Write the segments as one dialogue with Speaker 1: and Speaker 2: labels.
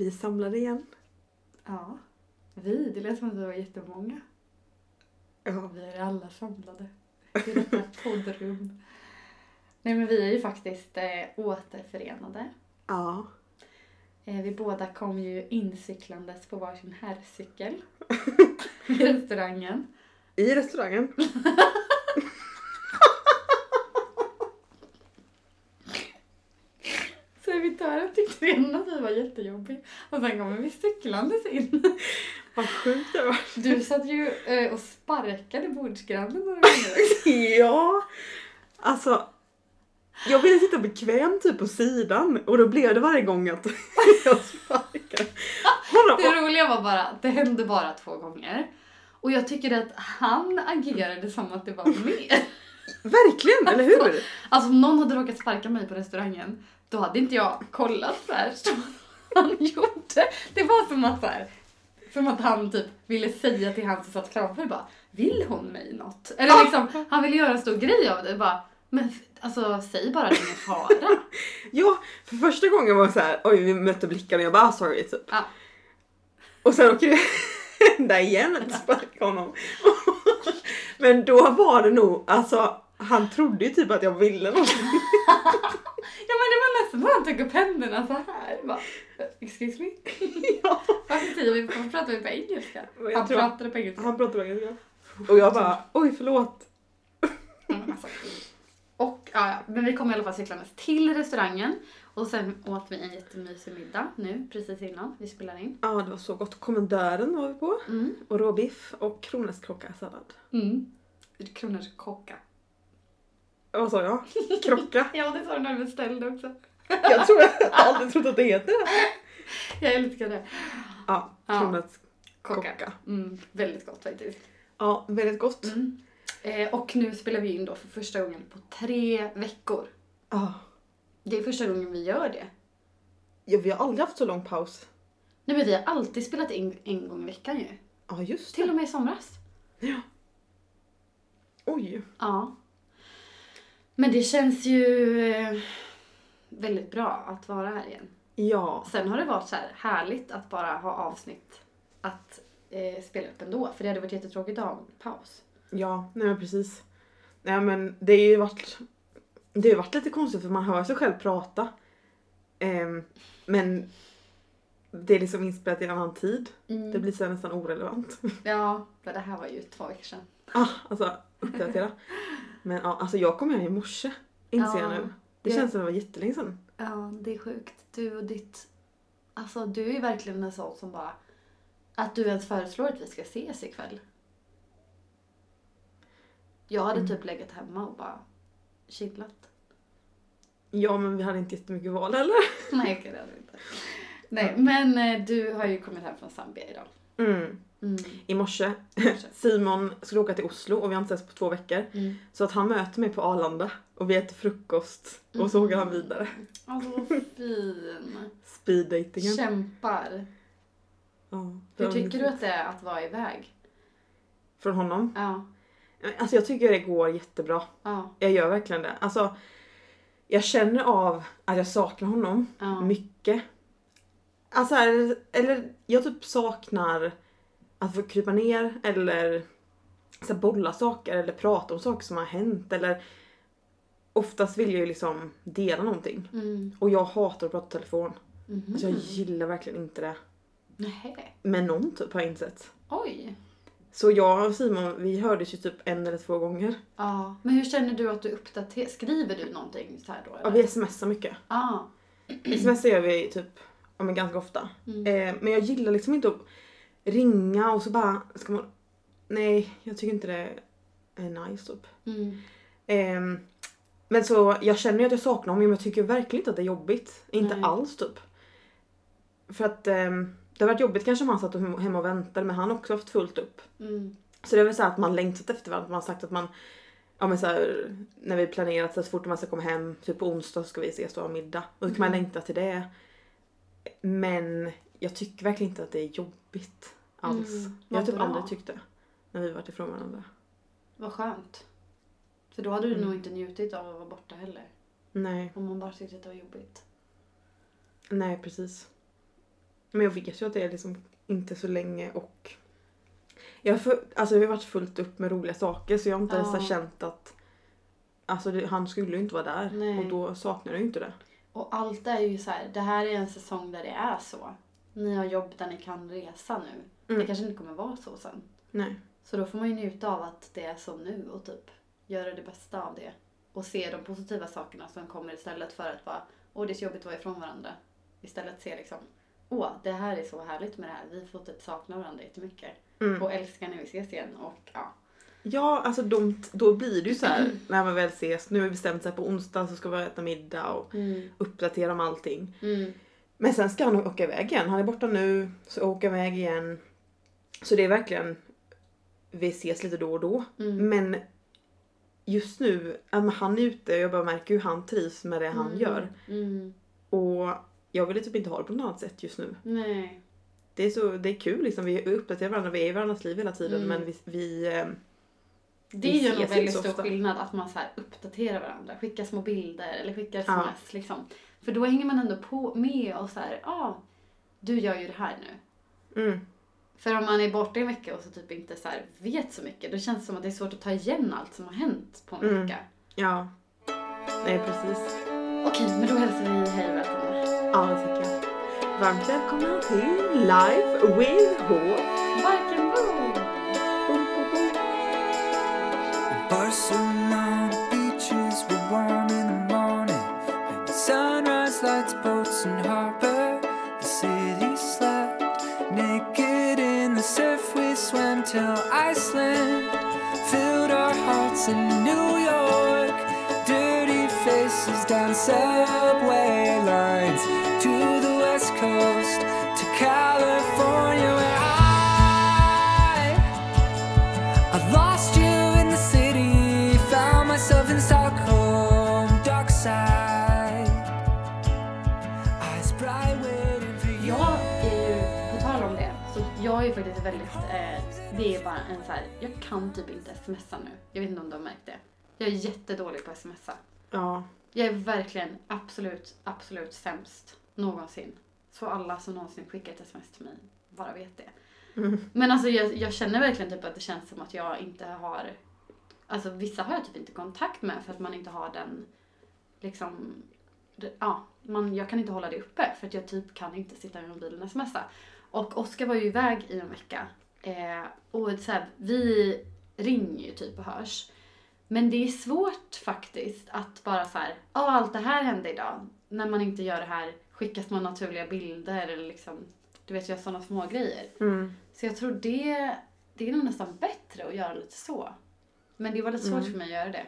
Speaker 1: Vi är samlade igen.
Speaker 2: Ja. Vi, det lät som att vi var jättemånga.
Speaker 1: Ja.
Speaker 2: Vi är alla samlade i detta poddrum. Nej men vi är ju faktiskt eh, återförenade.
Speaker 1: Ja.
Speaker 2: Eh, vi båda kom ju incyklandes på varsin herrcykel i restaurangen.
Speaker 1: I restaurangen.
Speaker 2: Redan att vi var jättejobbig. Och sen kommer vi cyklandes in.
Speaker 1: Vad sjukt det var.
Speaker 2: Du satt ju eh, och sparkade bordsgrannen några gånger.
Speaker 1: Ja. Alltså. Jag ville sitta bekvämt typ på sidan och då blev det varje gång att jag sparkade.
Speaker 2: Det roliga var bara att det hände bara två gånger. Och jag tycker att han agerade som att det var mer.
Speaker 1: Verkligen, eller hur?
Speaker 2: Alltså om någon hade råkat sparka mig på restaurangen, då hade inte jag kollat här som han gjorde. Det var som att, så här, som att han typ ville säga till han som satt framför bara, vill hon mig något? Eller liksom, han ville göra en stor grej av det. Bara, men alltså säg bara det är fara.
Speaker 1: Ja, för första gången var det så här, oj vi mötte blickarna och jag bara ah, sorry typ.
Speaker 2: Ja.
Speaker 1: Och sen åker jag hända igen att sparka honom. Men då var det nog, alltså han trodde ju typ att jag ville något.
Speaker 2: Ja men det var nästan att han tog upp händerna så här. Bara, Excuse me?
Speaker 1: Ja.
Speaker 2: Varför säger vi, varför pratar vi på engelska?
Speaker 1: Jag
Speaker 2: Han
Speaker 1: tror-
Speaker 2: pratade på engelska.
Speaker 1: Han pratade engelska. Och jag bara, oj förlåt.
Speaker 2: Mm, alltså. Och ja, men vi kom i alla fall cyklandes till restaurangen och sen åt vi en jättemysig middag nu precis innan vi spelar in.
Speaker 1: Ja det var så gott. Kommendören var vi på.
Speaker 2: Mm.
Speaker 1: Och råbiff och kronärtskockasallad.
Speaker 2: Mm. Kronors kocka.
Speaker 1: Vad sa jag? Krocka?
Speaker 2: Ja det sa du när du beställde också.
Speaker 1: Jag tror jag har aldrig trott att det heter det.
Speaker 2: Jag älskar det.
Speaker 1: Ja,
Speaker 2: Ja.
Speaker 1: kronärtskocka.
Speaker 2: Kocka. Mm, väldigt gott faktiskt.
Speaker 1: Ja, väldigt gott.
Speaker 2: Mm. Eh, och nu spelar vi in då för första gången på tre veckor.
Speaker 1: Ja.
Speaker 2: Det är första gången vi gör det.
Speaker 1: ja, vi har aldrig haft så lång paus.
Speaker 2: Nej men vi har alltid spelat in en gång i veckan ju.
Speaker 1: Ja, just
Speaker 2: Till
Speaker 1: det.
Speaker 2: och med i somras.
Speaker 1: Oj.
Speaker 2: Ja. Men det känns ju eh, väldigt bra att vara här igen.
Speaker 1: Ja.
Speaker 2: Sen har det varit så här härligt att bara ha avsnitt att eh, spela upp ändå. För det hade varit jättetråkigt att ha en paus.
Speaker 1: Ja, nej men precis. Nej men det har ju varit Det har varit lite konstigt för man hör sig själv prata. Ehm, men det är liksom inspelat i en annan tid. Det blir så nästan orelevant.
Speaker 2: Ja, det här var ju två veckor sedan.
Speaker 1: ah, alltså uppdatera. Men ja, alltså jag kom hem i morse. Inser jag
Speaker 2: Ja,
Speaker 1: nu. Det
Speaker 2: det-
Speaker 1: känns som det var jättelänge sedan.
Speaker 2: Ja, det är sjukt. Du och ditt... Alltså du är verkligen en sån som bara... Att du ens föreslår att vi ska ses ikväll. Jag hade typ legat hemma och bara chillat.
Speaker 1: Ja men vi hade inte jättemycket val heller.
Speaker 2: Nej, det hade vi inte. Nej, men eh, du har ju kommit hem från Zambia idag.
Speaker 1: Mm.
Speaker 2: Mm.
Speaker 1: I morse. Simon skulle åka till Oslo och vi har inte setts på två veckor.
Speaker 2: Mm.
Speaker 1: Så att han möter mig på Arlanda och vi äter frukost och så åker han vidare.
Speaker 2: Alltså vad fin.
Speaker 1: Speeddatingen.
Speaker 2: Kämpar.
Speaker 1: Ja,
Speaker 2: Hur tycker du att det är att vara iväg?
Speaker 1: Från honom?
Speaker 2: Ja.
Speaker 1: Alltså jag tycker det går jättebra.
Speaker 2: Ja.
Speaker 1: Jag gör verkligen det. Alltså, jag känner av att jag saknar honom
Speaker 2: Ja.
Speaker 1: mycket. Alltså, eller jag typ saknar att få krypa ner eller så här, bolla saker eller prata om saker som har hänt eller oftast vill jag ju liksom dela någonting.
Speaker 2: Mm.
Speaker 1: Och jag hatar att prata i telefon.
Speaker 2: Mhm.
Speaker 1: Alltså jag gillar verkligen inte det.
Speaker 2: Nej.
Speaker 1: Med någon typ har jag insett.
Speaker 2: Oj.
Speaker 1: Så jag och Simon vi hördes ju typ en eller två gånger.
Speaker 2: Ja. Men hur känner du att du uppdaterar? Skriver du någonting så här då?
Speaker 1: Ja,
Speaker 2: Eller?
Speaker 1: vi smsar mycket.
Speaker 2: Ja.
Speaker 1: Smsar gör vi typ ja, men ganska ofta.
Speaker 2: Mm.
Speaker 1: Eh, men jag gillar liksom inte att ringa och så bara ska man... Nej, jag tycker inte det är nice typ.
Speaker 2: Mm.
Speaker 1: Ehm, men så jag känner ju att jag saknar honom men jag tycker verkligen inte att det är jobbigt. Inte
Speaker 2: Nej.
Speaker 1: alls typ. För att ehm, det har varit jobbigt kanske om han satt hem- hemma och väntade men han har också haft fullt upp.
Speaker 2: Mm.
Speaker 1: Så det är väl så att man längtat efter varandra. Man har sagt att man, ja men så här, när vi planerat så, så fort man ska komma hem, typ på onsdag ska vi ses och ha middag. Och då kan man
Speaker 2: Mm.
Speaker 1: längta till det. Men jag tycker verkligen inte att det är jobbigt alls.
Speaker 2: Mm,
Speaker 1: jag har typ
Speaker 2: bra.
Speaker 1: aldrig tyckt det. När vi varit ifrån varandra.
Speaker 2: Vad skönt. För då hade du
Speaker 1: Mm.
Speaker 2: nog inte njutit av att vara borta heller.
Speaker 1: Nej,
Speaker 2: Om man bara tyckte att det var jobbigt.
Speaker 1: nej precis. Men jag vet ju att det är liksom inte så länge och jag har, för, alltså det har varit fullt upp med roliga saker så jag har inte ens
Speaker 2: Ja.
Speaker 1: har känt att Alltså det, han skulle ju inte vara där
Speaker 2: Nej.
Speaker 1: och då saknar jag ju inte det.
Speaker 2: Och allt är ju så här, det här är en säsong där det är så. Ni har jobb där ni kan resa nu. Det
Speaker 1: Mm.
Speaker 2: kanske inte kommer vara så sen.
Speaker 1: Nej.
Speaker 2: Så då får man ju njuta av att det är så nu och typ göra det bästa av det. Och se de positiva sakerna som kommer istället för att bara, åh det är så jobbigt att vara ifrån varandra. Istället se liksom, åh det här är så härligt med det här. Vi får typ sakna varandra jättemycket.
Speaker 1: Mm.
Speaker 2: Och älska när vi ses igen och ja.
Speaker 1: Ja, alltså de, då blir det ju så här när man väl ses. Nu har vi bestämt sig på onsdag så ska vi äta middag och uppdatera om allting.
Speaker 2: Mm.
Speaker 1: Men sen ska han åka iväg igen. Han är borta nu, så åker iväg igen. Så det är verkligen, vi ses lite då och då.
Speaker 2: Mm.
Speaker 1: Men just nu, ja, han är ute och jag bara märker hur han trivs med det han
Speaker 2: Mm.
Speaker 1: gör.
Speaker 2: Mm.
Speaker 1: Och jag vill typ inte ha det på något annat sätt just nu.
Speaker 2: Nej.
Speaker 1: Det är, så, det är kul liksom, vi uppdaterar varandra, vi är i varandras liv hela tiden
Speaker 2: Mm.
Speaker 1: men vi, vi eh,
Speaker 2: Det
Speaker 1: Vi
Speaker 2: en
Speaker 1: ses
Speaker 2: väldigt stor
Speaker 1: ofta.
Speaker 2: skillnad att man så här uppdaterar varandra, skickar små bilder eller skickar
Speaker 1: Ja.
Speaker 2: sms liksom. För då hänger man ändå på med och så här, ja, ah, du gör ju det här nu.
Speaker 1: mm,
Speaker 2: För om man är borta en vecka och så typ inte så här vet så mycket, då känns det som att det är svårt att ta igen allt som har hänt på en
Speaker 1: Mm.
Speaker 2: vecka.
Speaker 1: ja. Nej precis.
Speaker 2: Okej, men då hälsar vi hej och välkomna.
Speaker 1: Ja det tycker jag. Varmt välkomna till Life with H.
Speaker 2: faktiskt väldigt, eh, det är bara en så här, jag kan typ inte smsa nu. Jag vet inte om du har märkt det. Jag är jättedålig på att smsa.
Speaker 1: Ja.
Speaker 2: Jag är verkligen absolut, absolut sämst någonsin. Så alla som någonsin skickar ett sms till mig bara vet det.
Speaker 1: Mm.
Speaker 2: Men alltså jag, jag känner verkligen typ att det känns som att jag inte har, alltså vissa har jag typ inte kontakt med för att man inte har den, liksom, det, ja, man, jag kan inte hålla det uppe för att jag typ kan inte sitta med mobilen och smsa. Och Oskar var ju iväg i en vecka eh, och så här, vi ringer ju typ och hörs. Men det är svårt faktiskt att bara så här, ja allt det här hände idag. När man inte gör det här, skicka små naturliga bilder eller liksom, du vet, göra sådana små grejer.
Speaker 1: Mm.
Speaker 2: Så jag tror det, det är nog nästan bättre att göra lite så. Men det var lite svårt
Speaker 1: Mm.
Speaker 2: för mig att göra det.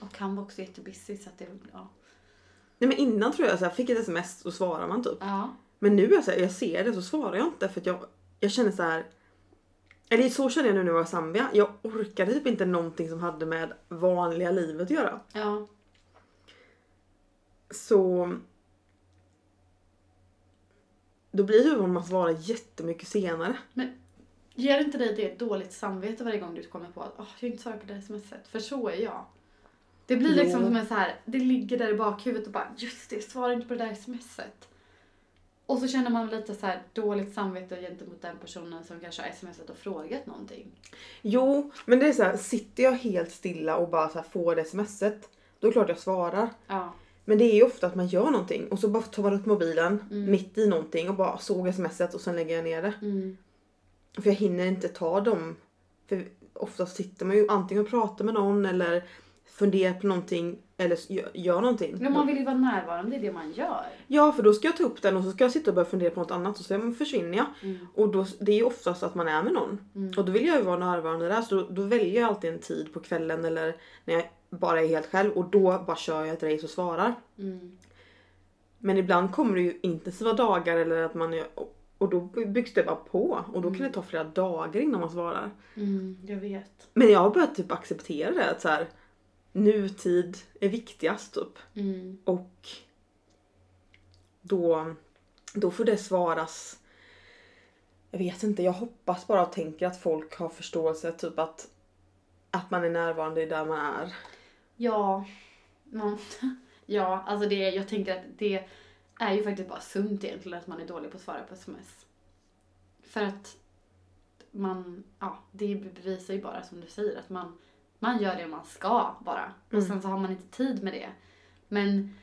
Speaker 2: Och han var också jättebusy så att det, ja.
Speaker 1: Nej men innan tror jag så här, fick ett sms och svarar man typ.
Speaker 2: Ja.
Speaker 1: Men nu är jag, här, ser det så svarar jag inte för att jag, jag känner så här. Eller så känner jag nu när jag var i Zambia. Jag orkade typ inte någonting som hade med vanliga livet att göra.
Speaker 2: Ja.
Speaker 1: Så... Då blir om man svarar jättemycket senare.
Speaker 2: Ger inte dig det dåligt samvete varje gång du kommer på att oh, jag har inte svarat på det smset? För så är jag. Det blir liksom
Speaker 1: Jo.
Speaker 2: som en så här, det ligger där i bakhuvudet och bara just det, svara inte på det där smset. Och så känner man lite så här dåligt samvete gentemot den personen som kanske har smsat och frågat någonting.
Speaker 1: Jo, men det är så här, sitter jag helt stilla och bara så får smset. Då är det klart jag svarar.
Speaker 2: Ja.
Speaker 1: Men det är ju ofta att man gör någonting och så bara tar man upp mobilen
Speaker 2: Mm.
Speaker 1: mitt i någonting och bara såg smset och sen lägger jag ner det.
Speaker 2: Mm.
Speaker 1: För jag hinner inte ta dem. För oftast sitter man ju antingen och pratar med någon eller funderar på någonting eller gör, gör någonting.
Speaker 2: Men man vill ju vara närvarande i det man gör.
Speaker 1: Ja för då ska jag ta upp den och så ska jag sitta och börja fundera på något annat och så försvinner jag.
Speaker 2: Mm.
Speaker 1: Och då, det är ju oftast att man är med någon.
Speaker 2: Mm.
Speaker 1: Och då vill jag ju vara närvarande där så då, då väljer jag alltid en tid på kvällen eller när jag bara är helt själv och då bara kör jag ett race och svarar.
Speaker 2: Mm.
Speaker 1: Men ibland kommer det ju intensiva dagar eller att man är, och- då byggs det bara på och då kan det ta flera dagar innan man svarar.
Speaker 2: Mm, jag vet.
Speaker 1: Men jag har börjat typ acceptera det att så här, nutid är viktigast typ.
Speaker 2: Mm.
Speaker 1: Och då, då får det svaras. Jag vet inte, jag hoppas bara och tänker att folk har förståelse typ att, att man är närvarande där man är.
Speaker 2: Ja, man, ja, alltså det, jag tänker att det, är ju faktiskt bara sunt egentligen att man är dålig på att svara på sms. För att man, ja, det bevisar ju bara som du säger att man, man gör det man ska bara. Och
Speaker 1: Mm.
Speaker 2: sen så har man inte tid med det. Men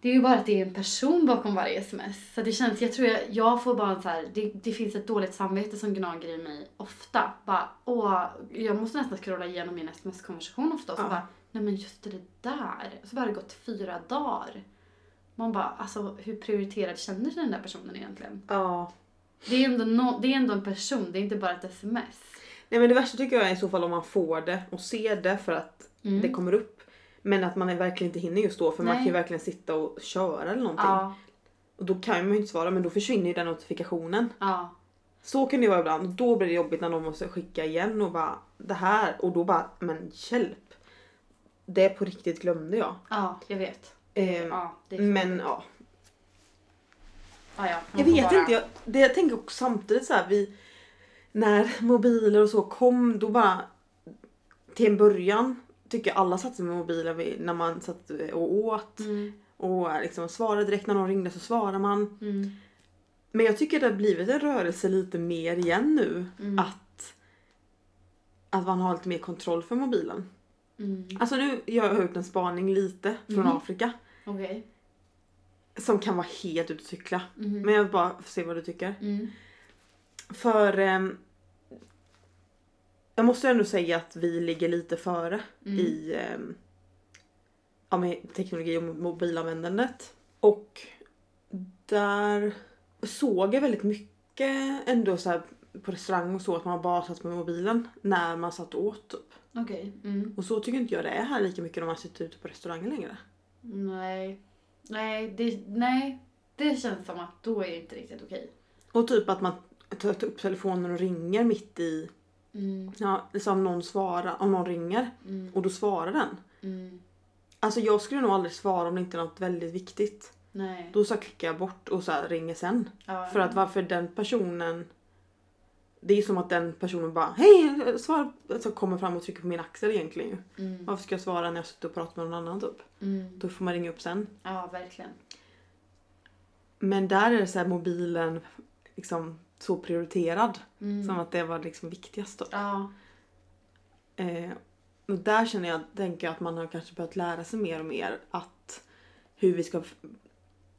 Speaker 2: det är ju bara att det är en person bakom varje sms. Så det känns, jag tror jag, jag får bara en så här, det, det finns ett dåligt samvete som gnager i mig ofta. Bara, åh, jag måste nästan scrolla igenom min sms-konversation ofta och så
Speaker 1: Ja.
Speaker 2: bara, nej men just det där. Så bara har det gått fyra dagar. Man bara, alltså hur prioriterad känner sig den där personen egentligen?
Speaker 1: Ja.
Speaker 2: Det är ändå, no, det är ändå en person, det är inte bara ett sms.
Speaker 1: Nej men det värsta tycker jag är i så fall om man får det och ser det för att
Speaker 2: Mm.
Speaker 1: det kommer upp. Men att man verkligen inte hinner just då för man
Speaker 2: Nej.
Speaker 1: kan ju verkligen sitta och köra eller någonting.
Speaker 2: Ja,
Speaker 1: Och då kan man ju inte svara men då försvinner ju den notifikationen.
Speaker 2: ja,
Speaker 1: Så kan det vara ibland och då blir det jobbigt när de måste skicka igen och bara det här och då bara men hjälp. Det på riktigt glömde jag.
Speaker 2: ja, jag vet.
Speaker 1: Ehm,
Speaker 2: Ja, det är
Speaker 1: men ja.
Speaker 2: ja, ja, man
Speaker 1: Jag vet
Speaker 2: bara-
Speaker 1: inte, jag, det jag tänker också samtidigt så här, vi när mobiler och så kom då bara till en början tycker jag alla satt sig med mobilen när man satt och åt
Speaker 2: Mm,
Speaker 1: och liksom svarade direkt när någon ringde så svarar man.
Speaker 2: mm,
Speaker 1: Men jag tycker det har blivit en rörelse lite mer igen nu
Speaker 2: Mm.
Speaker 1: att att man har lite mer kontroll för mobilen.
Speaker 2: mm.
Speaker 1: Alltså nu jag har jag ut en spaning lite från
Speaker 2: Mhm.
Speaker 1: Afrika
Speaker 2: Okej.
Speaker 1: som kan vara helt ute och cykla.
Speaker 2: Mhm.
Speaker 1: Men jag vill bara se vad du tycker.
Speaker 2: Mm.
Speaker 1: För ehm, jag måste ändå säga att vi ligger lite före
Speaker 2: Mm.
Speaker 1: i ehm, ja, med teknologi och mobilanvändandet. Och där såg jag väldigt mycket ändå så här på restaurang och så att man bara satt med mobilen när man satt och åt typ.
Speaker 2: Okej. Mm.
Speaker 1: Och så tycker inte jag det är här lika mycket när man sitter ute på restaurangen längre.
Speaker 2: Nej. Nej det, nej, det känns som att då är det inte riktigt okej.
Speaker 1: Och typ att man tar upp telefonen och ringer mitt i,
Speaker 2: Mm.
Speaker 1: ja, liksom om någon svarar, om någon ringer
Speaker 2: Mm.
Speaker 1: och då svarar den.
Speaker 2: Mm.
Speaker 1: Alltså jag skulle nog aldrig svara om det inte är något väldigt viktigt.
Speaker 2: Nej.
Speaker 1: Då så klickar jag bort och så ringer sen.
Speaker 2: Ja.
Speaker 1: För att varför den personen... Det är som att den personen bara hej svara alltså kommer fram och trycker på min axel egentligen.
Speaker 2: Mm.
Speaker 1: Varför ska jag svara när jag sitter och pratar med någon annan typ?
Speaker 2: Mm.
Speaker 1: Då får man ringa upp sen.
Speaker 2: Ja, verkligen.
Speaker 1: Men där är det så här mobilen liksom så prioriterad.
Speaker 2: Mm.
Speaker 1: Som att det var liksom viktigast då.
Speaker 2: Ja.
Speaker 1: Eh, och där känner jag, tänker jag att man har kanske börjat lära sig mer och mer att hur vi ska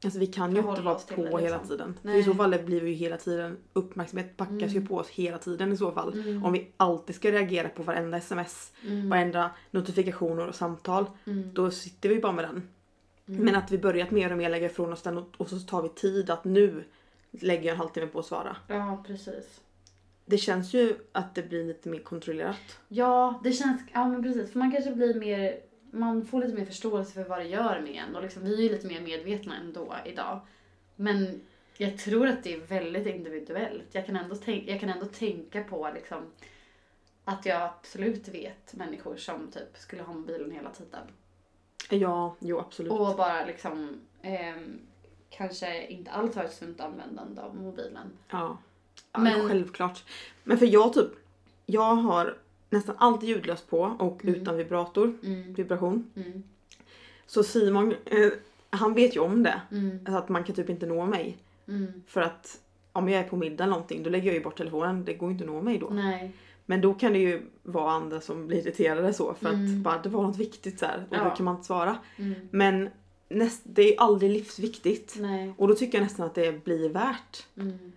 Speaker 1: Alltså vi kan ju inte vara på
Speaker 2: det,
Speaker 1: hela
Speaker 2: liksom.
Speaker 1: tiden. I så fall blir vi ju hela tiden uppmärksamhet packas ju
Speaker 2: Mm.
Speaker 1: på oss hela tiden i så fall.
Speaker 2: Mm.
Speaker 1: Om vi alltid ska reagera på varenda sms,
Speaker 2: Mm.
Speaker 1: varenda notifikationer och samtal.
Speaker 2: Mm.
Speaker 1: Då sitter vi bara med den.
Speaker 2: Mm.
Speaker 1: Men att vi börjat mer och mer lägga ifrån oss den och, och så tar vi tid att nu lägger jag en halvtimme på att svara.
Speaker 2: Ja, precis.
Speaker 1: Det känns ju att det blir lite mer kontrollerat.
Speaker 2: Ja, det känns... Ja, men precis. För man kanske blir mer... Man får lite mer förståelse för vad det gör med en. Och liksom, vi är ju lite mer medvetna ändå idag. Men jag tror att det är väldigt individuellt. Jag kan ändå, tänk, jag kan ändå tänka på liksom att jag absolut vet människor som typ skulle ha mobilen hela tiden.
Speaker 1: Ja, jo absolut.
Speaker 2: Och bara liksom ehm, kanske inte alls har ett sunt användande av mobilen.
Speaker 1: Ja. ja
Speaker 2: Men-
Speaker 1: Självklart. Men för jag typ, jag har nästan alltid ljudlöst på och
Speaker 2: Mm.
Speaker 1: utan vibrator,
Speaker 2: Mm.
Speaker 1: vibration.
Speaker 2: Mm.
Speaker 1: Så Simon, eh, han vet ju om det.
Speaker 2: Mm.
Speaker 1: Alltså att man kan typ inte nå mig.
Speaker 2: Mm.
Speaker 1: För att om jag är på middag eller någonting då lägger jag ju bort telefonen. Det går inte att nå mig då.
Speaker 2: Nej.
Speaker 1: Men då kan det ju vara andra som blir irriterade så för att
Speaker 2: Mm.
Speaker 1: bara det var något viktigt så här och då
Speaker 2: Ja.
Speaker 1: kan man inte svara. Men näst, det är aldrig livsviktigt.
Speaker 2: Nej.
Speaker 1: Och då tycker jag nästan att det blir värt.
Speaker 2: Mm.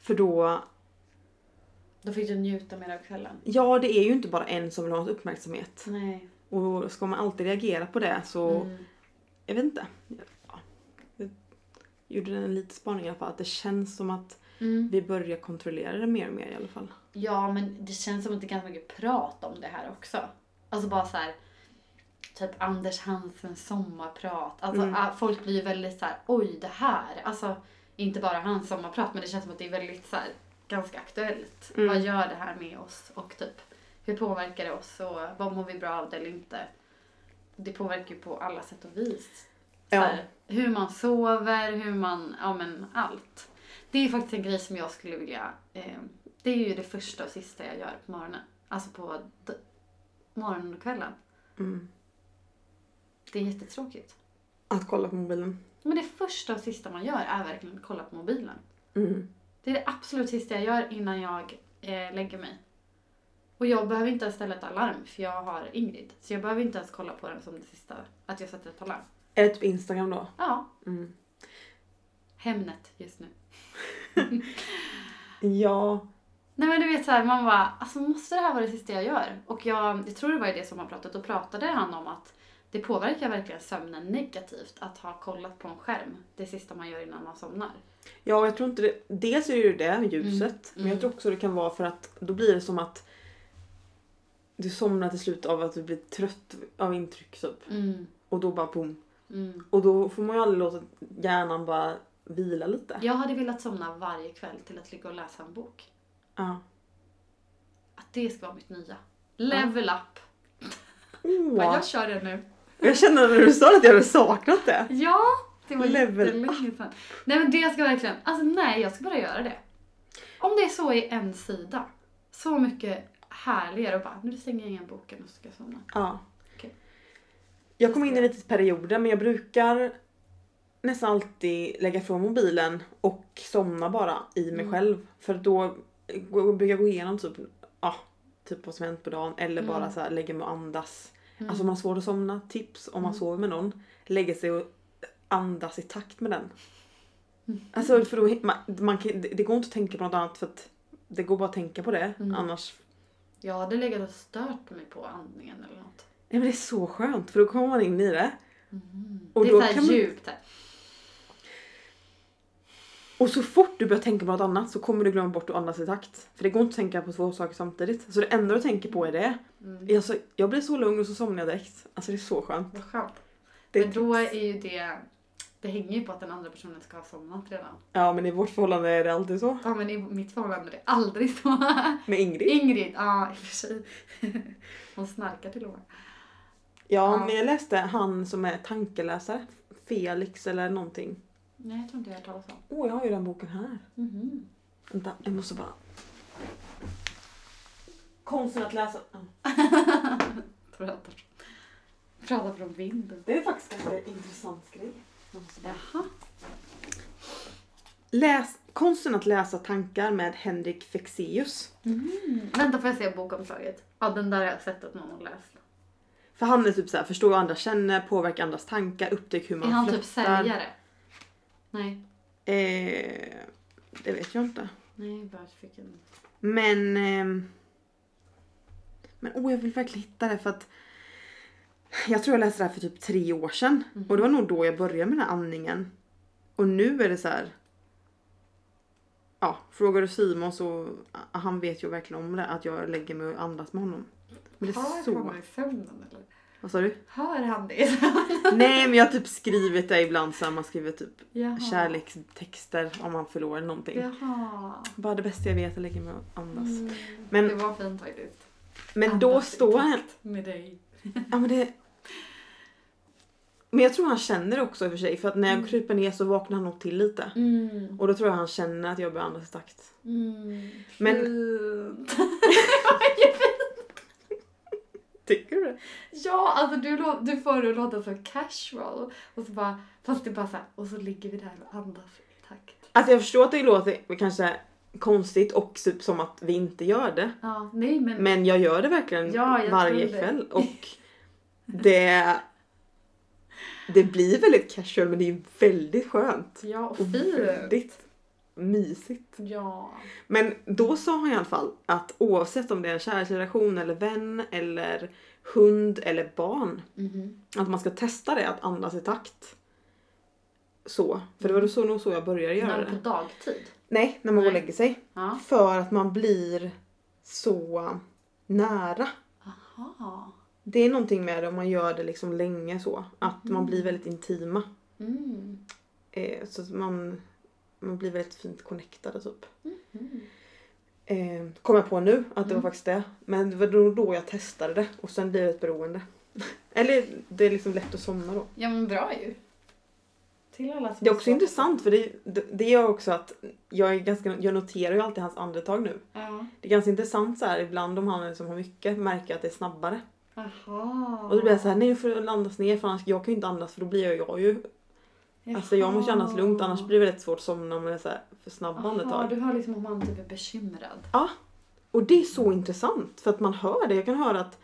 Speaker 1: För då,
Speaker 2: Då fick du njuta mer av kvällen.
Speaker 1: ja det är ju inte bara en som vill ha uppmärksamhet.
Speaker 2: Nej.
Speaker 1: Och ska man alltid reagera på det så,
Speaker 2: Mm.
Speaker 1: jag vet inte. Ja. Jag gjorde en liten spaning i alla fall att det känns som att
Speaker 2: Mm.
Speaker 1: vi börjar kontrollera det mer och mer i alla fall.
Speaker 2: Ja, men det känns som att det är ganska mycket prat om det här också. Alltså bara så här. Typ Anders Hansens sommarprat. Alltså
Speaker 1: Mm.
Speaker 2: ah, folk blir ju väldigt så här, oj det här. Alltså inte bara hans sommarprat men det känns som att det är väldigt så här, ganska aktuellt.
Speaker 1: Mm.
Speaker 2: Vad gör det här med oss och typ hur påverkar det oss och vad mår vi bra av det eller inte. Det påverkar ju på alla sätt och vis. Så
Speaker 1: Ja.
Speaker 2: här, hur man sover, hur man, ja men allt. Det är faktiskt en grej som jag skulle vilja, eh, det är ju det första och sista jag gör på morgonen. Alltså på morgonen och kvällen.
Speaker 1: Mm.
Speaker 2: Det är jättetråkigt.
Speaker 1: Att kolla på mobilen.
Speaker 2: Men det första och sista man gör är verkligen att kolla på mobilen.
Speaker 1: Mm.
Speaker 2: Det är det absolut sista jag gör innan jag eh, lägger mig. Och jag behöver inte ens ställa ett alarm för jag har Ingrid. Så jag behöver inte ens kolla på den som det sista, att jag sätter ett alarm.
Speaker 1: Är det typ Instagram då?
Speaker 2: Ja,
Speaker 1: Mm.
Speaker 2: Hemnet just nu.
Speaker 1: Ja.
Speaker 2: Nej men du vet såhär, man bara, alltså måste det här vara det sista jag gör? Och jag, jag tror det var det som han pratade, då pratade han om att det påverkar verkligen sömnen negativt att ha kollat på en skärm det sista man gör innan man somnar.
Speaker 1: Ja, jag tror inte det. Dels är det ju det, ljuset. Men jag
Speaker 2: Mm.
Speaker 1: tror också det kan vara för att då blir det som att du somnar till slut av att du blir trött av intryck typ.
Speaker 2: Mm.
Speaker 1: Och då bara boom.
Speaker 2: Mm.
Speaker 1: Och då får man ju aldrig låta hjärnan bara vila lite.
Speaker 2: Jag hade velat somna varje kväll till att ligga och läsa en bok.
Speaker 1: Ja.
Speaker 2: Att det ska vara mitt nya. Level up.
Speaker 1: Åh,
Speaker 2: Bara, jag kör det nu.
Speaker 1: Jag känner när du sa att jag hade saknat det.
Speaker 2: Ja, det var
Speaker 1: Level
Speaker 2: jättelänge sedan. Nej men det ska verkligen, alltså nej jag ska bara göra det. Om det är så i en sida. Så mycket härligare och bara, nu stänger jag igen boken och så ska jag somna.
Speaker 1: Ja.
Speaker 2: Okej.
Speaker 1: Jag kom in i lite perioder men jag brukar nästan alltid lägga från mobilen och somna bara i mig
Speaker 2: Mm.
Speaker 1: själv. För då brukar jag gå igenom typ, ja, typ vad som hänt på dagen eller bara
Speaker 2: Mm.
Speaker 1: så här, lägga mig och andas.
Speaker 2: Mm.
Speaker 1: Alltså man har svårt att somna, tips om man
Speaker 2: Mm.
Speaker 1: sover med någon. Lägga sig och andas i takt med den.
Speaker 2: Mm.
Speaker 1: Alltså för då, man, man, kan- det går inte att tänka på något annat för att det går bara att tänka på det.
Speaker 2: Mm.
Speaker 1: Annars
Speaker 2: Jag hade legat och stört mig på andningen eller något.
Speaker 1: Nej men det är så skönt för då kommer man in i det. Och
Speaker 2: det är
Speaker 1: då
Speaker 2: såhär
Speaker 1: kan man-
Speaker 2: djupt här.
Speaker 1: Och så fort du börjar tänka på något annat så kommer du glömma bort att andas i takt. För det går inte att tänka på två saker samtidigt. Så det enda du tänker på är det.
Speaker 2: Mm.
Speaker 1: Alltså, jag blir så lugn och så somnar jag direkt. Alltså det är så skönt.
Speaker 2: Vad skönt.
Speaker 1: Det
Speaker 2: Men då är ju det, det hänger ju på att den andra personen ska ha somnat redan.
Speaker 1: Ja men i vårt förhållande är det alltid så.
Speaker 2: Ja men i mitt förhållande är det aldrig så.
Speaker 1: Med Ingrid.
Speaker 2: Ingrid, ja i och för sig. Hon snarkar till och med.
Speaker 1: Ja
Speaker 2: Ja.
Speaker 1: men jag läste han som är tankeläsare. Felix eller någonting.
Speaker 2: Nej jag tror inte jag har hört talas om.
Speaker 1: Åh jag har ju den boken här.
Speaker 2: Mhm.
Speaker 1: Vänta jag måste bara. Konsten att läsa. Ja.
Speaker 2: Pratar, pratar från vinden.
Speaker 1: Det är faktiskt en intressant grej.
Speaker 2: Jaha.
Speaker 1: Läs, konsten att läsa tankar med Henrik Fexeus.
Speaker 2: Mm. Vänta får jag se bokomslaget? Ja den där har jag sett att någon har läst.
Speaker 1: För han är typ så här, förstå hur andra känner, påverka andras tankar, upptäck hur man
Speaker 2: Är han typ
Speaker 1: flörtar.
Speaker 2: säljare? Nej.
Speaker 1: Eh, det vet jag inte.
Speaker 2: Nej bara fick en...
Speaker 1: Men... ehm, men åh, jag vill verkligen hitta det för att... Jag tror jag läste det här för typ tre år sedan.
Speaker 2: Mhm.
Speaker 1: Och det var nog då jag började med den här andningen. Och nu är det så här... Ja, frågar du Simon så... Han vet ju verkligen om det, att jag lägger mig och andas med honom. Men det är så...
Speaker 2: han i sömnen eller?
Speaker 1: Vad sa du?
Speaker 2: Hör han det?
Speaker 1: Nej men jag har typ skrivit det ibland så här, man skriver typ
Speaker 2: Jaha.
Speaker 1: kärlekstexter om man förlorar någonting.
Speaker 2: Jaha.
Speaker 1: Bara det bästa jag vet är att lägga mig och andas.
Speaker 2: Mm.
Speaker 1: Men-
Speaker 2: det var fint faktiskt.
Speaker 1: Men då
Speaker 2: Andas i
Speaker 1: står han...
Speaker 2: Med dig.
Speaker 1: Ja men det... Men jag tror han känner det också i och för sig för att när jag
Speaker 2: Mm.
Speaker 1: kryper ner så vaknar han nog till lite.
Speaker 2: Mm.
Speaker 1: Och då tror jag han känner att jag börjar andas i takt.
Speaker 2: Mm.
Speaker 1: Men-
Speaker 2: Fint.
Speaker 1: Tycker du det?
Speaker 2: ja, alltså du, du får det att låta så casual. Och så bara, fast det bara så här, och så ligger vi där och andas i takt.
Speaker 1: Alltså jag förstår att det låter kanske konstigt och typ som att vi inte gör det.
Speaker 2: Ja, nej men.
Speaker 1: Men jag gör det verkligen
Speaker 2: Ja,
Speaker 1: varje kväll och det... Det blir väldigt casual men det är väldigt skönt.
Speaker 2: Ja, och
Speaker 1: Och
Speaker 2: fint.
Speaker 1: väldigt mysigt.
Speaker 2: Ja.
Speaker 1: Men då sa han i alla fall att oavsett om det är en kärleksrelation eller vän eller hund eller barn.
Speaker 2: Mhm.
Speaker 1: Att man ska testa det att andas i takt. Så. För det var så, nog så jag började göra
Speaker 2: När på
Speaker 1: det.
Speaker 2: dagtid.
Speaker 1: Nej, när man går och
Speaker 2: Nej.
Speaker 1: lägger sig.
Speaker 2: Ja.
Speaker 1: För att man blir så nära.
Speaker 2: Aha.
Speaker 1: Det är någonting med det om man gör det liksom länge så. Att man blir väldigt intima.
Speaker 2: Mm.
Speaker 1: Eh, så att man, man blir väldigt fint connectade typ.
Speaker 2: Mm.
Speaker 1: Eh, kom jag på nu att det
Speaker 2: Mm.
Speaker 1: var faktiskt det. Men det var då, då jag testade det och sen blir det ett beroende. Eller det är liksom lätt att somna då.
Speaker 2: Ja men bra ju. Till alla som
Speaker 1: Det är också intressant för det, det, det gör också att jag, är ganska, jag noterar ju alltid hans andetag nu.
Speaker 2: Ja.
Speaker 1: Det är ganska intressant så här ibland om han liksom har mycket märker jag att det är snabbare.
Speaker 2: Jaha.
Speaker 1: Och då blir jag såhär, nej nu får du andas ner för annars, jag kan ju inte andas för då blir jag, jag ju Alltså jag måste andas lugnt annars blir det väldigt svårt att somna om det är så för snabb
Speaker 2: Jaha,
Speaker 1: andetag.
Speaker 2: du hör liksom om man typ är bekymrad.
Speaker 1: Ja. Och det är så intressant för att man hör det. Jag kan höra att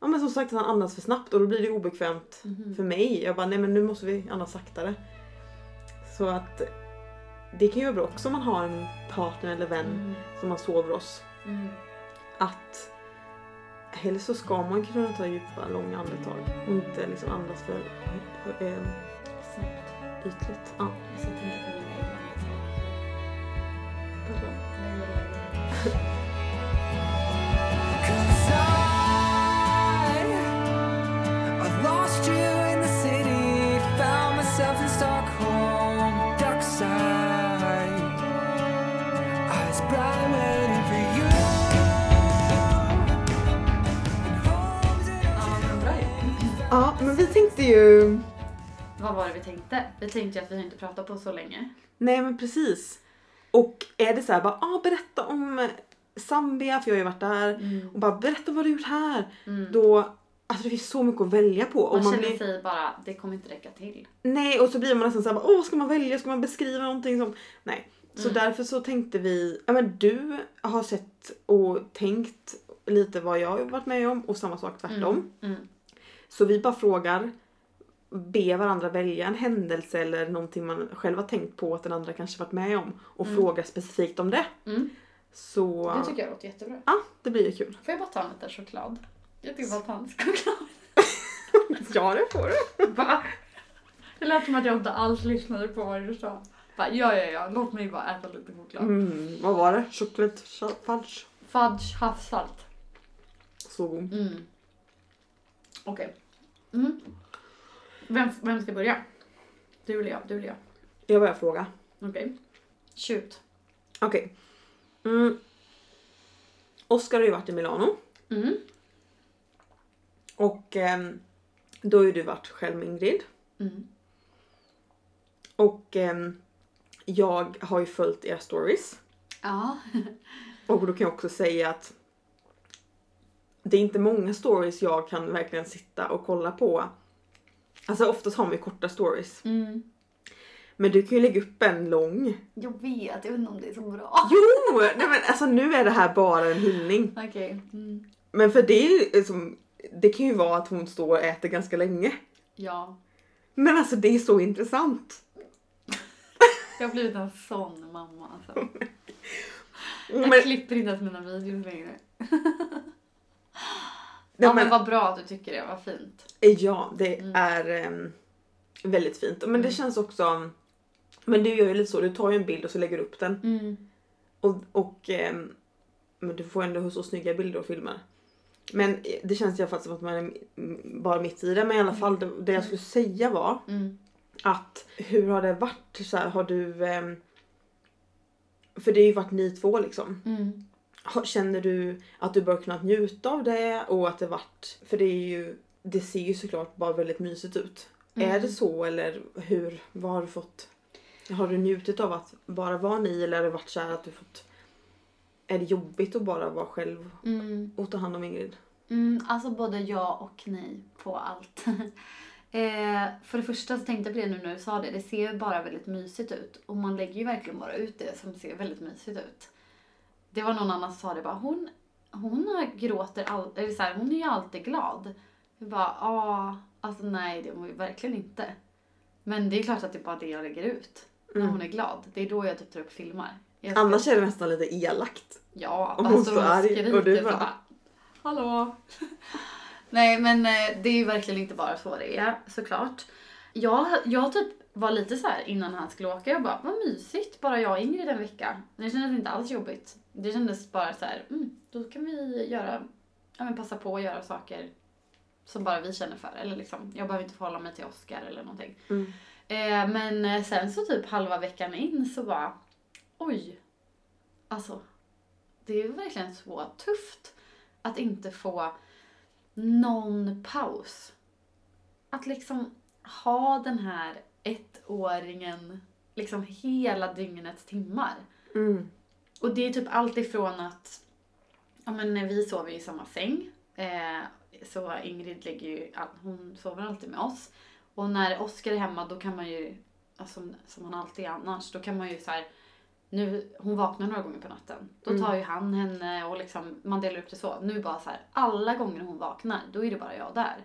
Speaker 1: Ja men som sagt han andas för snabbt och då blir det obekvämt
Speaker 2: Mhm.
Speaker 1: för mig. Jag bara nej men nu måste vi andas saktare. Så att det kan ju vara bra också om man har en partner eller vän
Speaker 2: Mm.
Speaker 1: som man sover hos.
Speaker 2: Mm.
Speaker 1: Att helst så ska man kunna ta djupa långa andetag och inte liksom andas för eh,
Speaker 2: Snabbt.
Speaker 1: Ytligt. Ja.
Speaker 2: Jag ska tänka på mina egna. Ja men
Speaker 1: vi tänkte ju
Speaker 2: Vad var det vi tänkte? Vi tänkte ju att vi inte pratat på så länge.
Speaker 1: Nej men precis. Och är det så här bara ah, berätta om Zambia för jag har ju varit där.
Speaker 2: Mm.
Speaker 1: Och bara berätta vad du gjort här.
Speaker 2: Mm.
Speaker 1: Då, alltså det finns så mycket att välja på. Och
Speaker 2: Man,
Speaker 1: man
Speaker 2: känner
Speaker 1: blir,
Speaker 2: sig bara, det kommer inte räcka till.
Speaker 1: nej och så blir man nästan såhär, åh ska man välja, ska man beskriva någonting som, nej. Så
Speaker 2: Mm.
Speaker 1: därför så tänkte vi, ja men du har sett och tänkt lite vad jag har varit med om och samma sak tvärtom.
Speaker 2: Mm. Mm.
Speaker 1: Så vi bara frågar, ber varandra välja en händelse eller någonting man själv har tänkt på att den andra kanske varit med om och
Speaker 2: Mm.
Speaker 1: frågar specifikt om det.
Speaker 2: Mm.
Speaker 1: Så
Speaker 2: Det tycker jag låter jättebra.
Speaker 1: ja, det blir ju kul.
Speaker 2: Får jag bara ta en liten choklad? Jag tycker bara en choklad.
Speaker 1: Ja, det får du.
Speaker 2: Va? Det lät som att jag inte alls lyssnade på vad du sa. Bara, ja, ja, ja, låt mig bara äta lite choklad.
Speaker 1: Mm, vad var det? Choklad fudge.
Speaker 2: Fudge havssalt.
Speaker 1: Så god.
Speaker 2: Mm. Okej. Mm. Vem, vem ska börja? Du eller jag? Du eller jag?
Speaker 1: Jag börjar fråga.
Speaker 2: Okej. Shoot.
Speaker 1: Okej. Mm. Oskar har ju varit i Milano
Speaker 2: Mm.
Speaker 1: och ehm, då har ju du varit själv med Ingrid.
Speaker 2: Mm.
Speaker 1: Och ehm, jag har ju följt era stories.
Speaker 2: Ja.
Speaker 1: Och då kan jag också säga att det är inte många stories jag kan verkligen sitta och kolla på. Alltså oftast har man ju korta stories.
Speaker 2: Mm.
Speaker 1: Men du kan ju lägga upp en lång.
Speaker 2: Jag vet, jag vet inte om det är så bra.
Speaker 1: Jo! Nej men alltså nu är det här bara en hyllning.
Speaker 2: Okej. Mm.
Speaker 1: Men för det är ju som, det kan ju vara att hon står och äter ganska länge.
Speaker 2: Ja.
Speaker 1: Men alltså det är så intressant.
Speaker 2: Jag har blivit en sån mamma alltså. Jag
Speaker 1: Men,
Speaker 2: klipper inte ens mina videos längre. Ja men
Speaker 1: men,
Speaker 2: vad bra att du tycker det, vad fint.
Speaker 1: ja, det
Speaker 2: Mm.
Speaker 1: är ehm, väldigt fint. Men det
Speaker 2: Mm.
Speaker 1: känns också, men du gör ju lite så, du tar ju en bild och så lägger du upp den.
Speaker 2: Mm.
Speaker 1: Och, och ehm, men du får ändå så snygga bilder och filmer. Men eh, det känns i alla fall som att man är mm, bara mitt i det. Men i alla fall det, det jag skulle säga var
Speaker 2: Mm.
Speaker 1: att hur har det varit? Så här, har du... ehm, för det har ju varit ni två liksom.
Speaker 2: Mm.
Speaker 1: Känner du att du bör kunna njuta av det och att det varit... För det är ju... Det ser ju såklart bara väldigt mysigt ut.
Speaker 2: Mm.
Speaker 1: Är det så eller hur? Vad har du fått? Har du njutit av att bara vara ni eller har det varit så att du fått... Är det jobbigt att bara vara själv
Speaker 2: Mm.
Speaker 1: och ta hand om Ingrid?
Speaker 2: Mm, alltså både ja och nej på allt. eh, för det första så tänkte jag på det nu när du sa det. Det ser ju bara väldigt mysigt ut. Och man lägger ju verkligen bara ut det som ser väldigt mysigt ut. Det var någon annan som sa det bara. Hon, hon gråter all, eller så här, hon är ju alltid glad. Jag bara, ja, alltså nej det är hon verkligen inte. Men det är klart att det är bara det jag lägger ut. När
Speaker 1: Mm.
Speaker 2: hon är glad. Det är då jag typ tar upp filmar. Jag ska-
Speaker 1: Annars är det nästan lite elakt.
Speaker 2: Ja,
Speaker 1: Om hon
Speaker 2: alltså hon skriker
Speaker 1: och du
Speaker 2: så
Speaker 1: bara-
Speaker 2: bara... Hallå? Nej men eh, det är ju verkligen inte bara så det är såklart. Jag, jag typ var lite så här innan han skulle åka. Jag bara, vad mysigt, bara jag och Ingrid en vecka. Det kändes inte alls jobbigt. Det kändes bara så här, mm, då kan vi göra, ja men passa på att göra saker som bara vi känner för. Eller liksom, jag behöver inte förhålla mig till Oscar eller någonting.
Speaker 1: Mm.
Speaker 2: Eh, men eh, sen så typ halva veckan in så bara, oj. Alltså, det är verkligen så tufft att inte få någon paus. Att liksom ha den här ettåringen liksom hela dygnets timmar.
Speaker 1: Mm.
Speaker 2: Och det är typ allt ifrån att ja, men vi sover i samma säng. Eh, så Ingrid lägger ju, hon sover alltid med oss. Och när Oskar är hemma då kan man ju, alltså, som han alltid är annars, då kan man ju så här, nu, hon vaknar några gånger på natten. Då tar ju han henne och liksom, man delar upp det så. Nu bara så här, alla gånger hon vaknar, då är det bara jag där.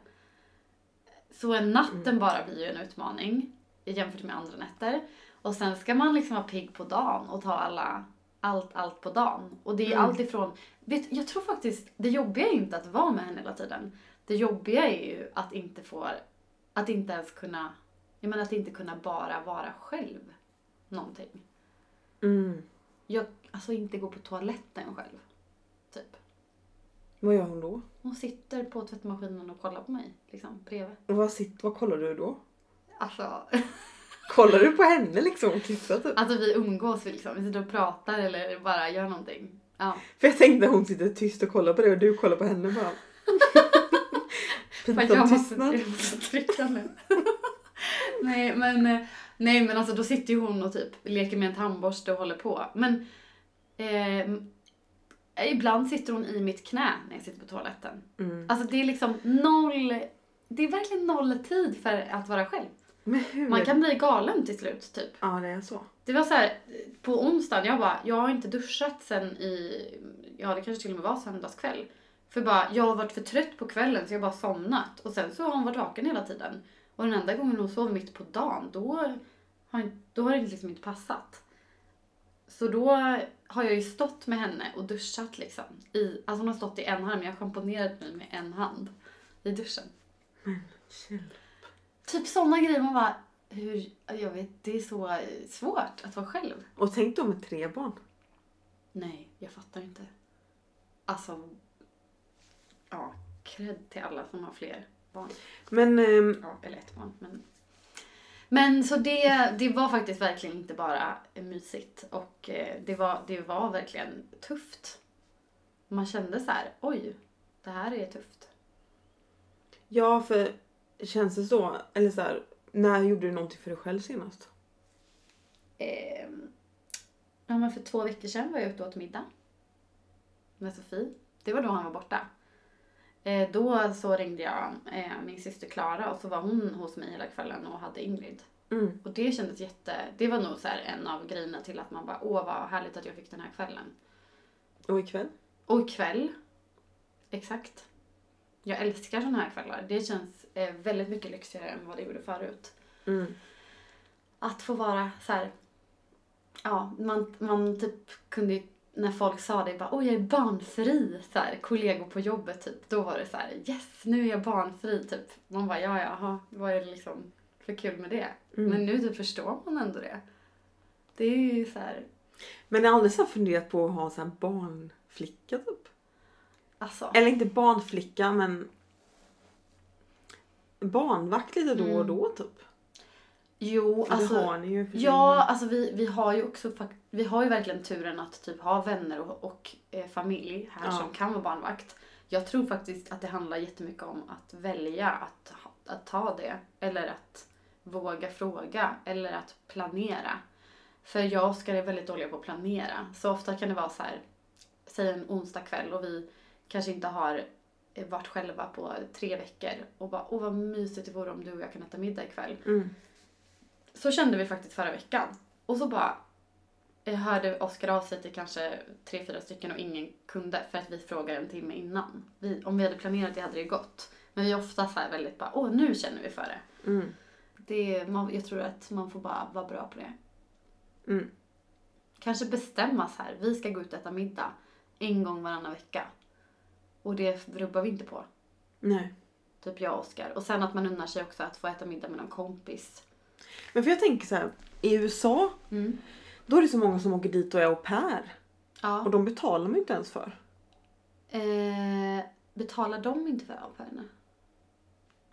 Speaker 2: Så en natten bara blir ju en utmaning jämfört med andra nätter. Och sen ska man liksom vara pigg på dagen och ta alla, allt, allt på dagen. Och det är allt ifrån, vet, jag tror faktiskt, det jobbiga är inte att vara med henne hela tiden. Det jobbiga är ju att inte få, att inte ens kunna, jag menar att inte kunna bara vara själv. Någonting.
Speaker 1: Mm.
Speaker 2: Jag, alltså inte gå på toaletten själv. Typ.
Speaker 1: Vad gör hon då?
Speaker 2: Hon sitter på tvättmaskinen och kollar på mig, liksom, bredvid.
Speaker 1: Och vad, sitter, vad kollar du då?
Speaker 2: Alltså,
Speaker 1: Kollar du på henne liksom och kissar typ?
Speaker 2: alltså vi umgås, vi, liksom. vi sitter och pratar eller bara gör någonting. Ja.
Speaker 1: För jag tänkte hon sitter tyst och kollar på dig och du kollar på henne bara. Pinsam tystnad.
Speaker 2: jag måste trycka nu. nej, men, eh, nej men alltså då sitter ju hon och typ leker med en tandborste och håller på. Men eh, ibland sitter hon i mitt knä när jag sitter på toaletten.
Speaker 1: Mm.
Speaker 2: Alltså det är liksom noll, det är verkligen noll tid för att vara själv.
Speaker 1: Men?
Speaker 2: Man kan bli galen till slut typ.
Speaker 1: Ja det är så.
Speaker 2: Det var så här, på onsdagen, jag bara, jag har inte duschat sen i, ja det kanske till och med var söndagskväll. För bara, jag har varit för trött på kvällen så jag har bara somnat. Och sen så har hon varit vaken hela tiden. Och den enda gången hon sov mitt på dagen, då har, då har det liksom inte passat. Så då har jag ju stått med henne och duschat liksom. I, alltså hon har stått i en hand, men jag har schamponerat mig med en hand i duschen.
Speaker 1: Chill.
Speaker 2: Typ sådana grejer, man bara, hur, jag vet, det är så svårt att vara själv.
Speaker 1: Och tänk då med tre barn.
Speaker 2: Nej, jag fattar inte. Alltså, ja, cred till alla som har fler barn.
Speaker 1: Men ehm,
Speaker 2: Ja, eller ett barn. Men, men så det, det var faktiskt verkligen inte bara mysigt och eh, det var, det var verkligen tufft. Man kände så här, oj, det här är tufft.
Speaker 1: ja för känns det så, eller så här, när gjorde du någonting för dig själv senast?
Speaker 2: Eh, ja, men för två veckor sedan var jag ute och åt middag med Sofie. Det var då han var borta. Eh, då så ringde jag eh, min syster Klara och så var hon hos mig hela kvällen och hade Ingrid.
Speaker 1: Mm.
Speaker 2: Och det kändes jätte... Det var nog så här en av grejerna till att man bara åh vad härligt att jag fick den här kvällen.
Speaker 1: Och ikväll?
Speaker 2: Och ikväll, exakt. Jag älskar såna här kvällar. Det känns eh, väldigt mycket lyxigare än vad det gjorde förut.
Speaker 1: Mm.
Speaker 2: att få vara så här. Ja, man, man typ kunde ju, när folk sa det, bara oj jag är barnfri, så här, kollegor på jobbet typ. Då var det så här, yes nu är jag barnfri typ. Man bara ja jaha, vad är det liksom för kul med det?
Speaker 1: Mm.
Speaker 2: Men nu typ förstår man ändå det. Det är ju så här,
Speaker 1: Men jag har aldrig så funderat på att ha så här barnflicka typ?
Speaker 2: alltså.
Speaker 1: Eller inte barnflicka men barnvakt lite då och
Speaker 2: Mm.
Speaker 1: då typ.
Speaker 2: Jo,
Speaker 1: För
Speaker 2: alltså.
Speaker 1: det har ni ju.
Speaker 2: Ja, alltså vi, vi har ju också vi har ju verkligen turen att typ ha vänner och, och eh, familj här
Speaker 1: Ja.
Speaker 2: som kan vara barnvakt. Jag tror faktiskt att det handlar jättemycket om att välja att, att ta det. Eller att våga fråga. Eller att planera. För jag och Oskar är väldigt dåliga på att planera. Så ofta kan det vara så här, säg en onsdag kväll och vi kanske inte har varit själva på tre veckor. Och bara, åh vad mysigt det vore om du och jag kan äta middag ikväll.
Speaker 1: Mm.
Speaker 2: Så kände vi faktiskt förra veckan. Och så bara jag hörde Oskar av sig till kanske tre, fyra stycken och ingen kunde för att vi frågade en timme innan. Vi, om vi hade planerat det hade det gått. Men vi är ofta så väldigt bara, åh nu känner vi för det.
Speaker 1: Mm.
Speaker 2: det man, jag tror att man får bara vara bra på det.
Speaker 1: Mm.
Speaker 2: Kanske bestämma så här, vi ska gå ut och äta middag en gång varannan vecka. Och det rubbar vi inte på.
Speaker 1: Nej.
Speaker 2: Typ jag och Oskar. Och sen att man unnar sig också att få äta middag med någon kompis.
Speaker 1: Men för jag tänker så här, i USA
Speaker 2: Mm.
Speaker 1: då är det så många som åker dit och är au pair.
Speaker 2: Ja.
Speaker 1: Och de betalar man ju inte ens för.
Speaker 2: Eh, betalar de inte för au pairerna?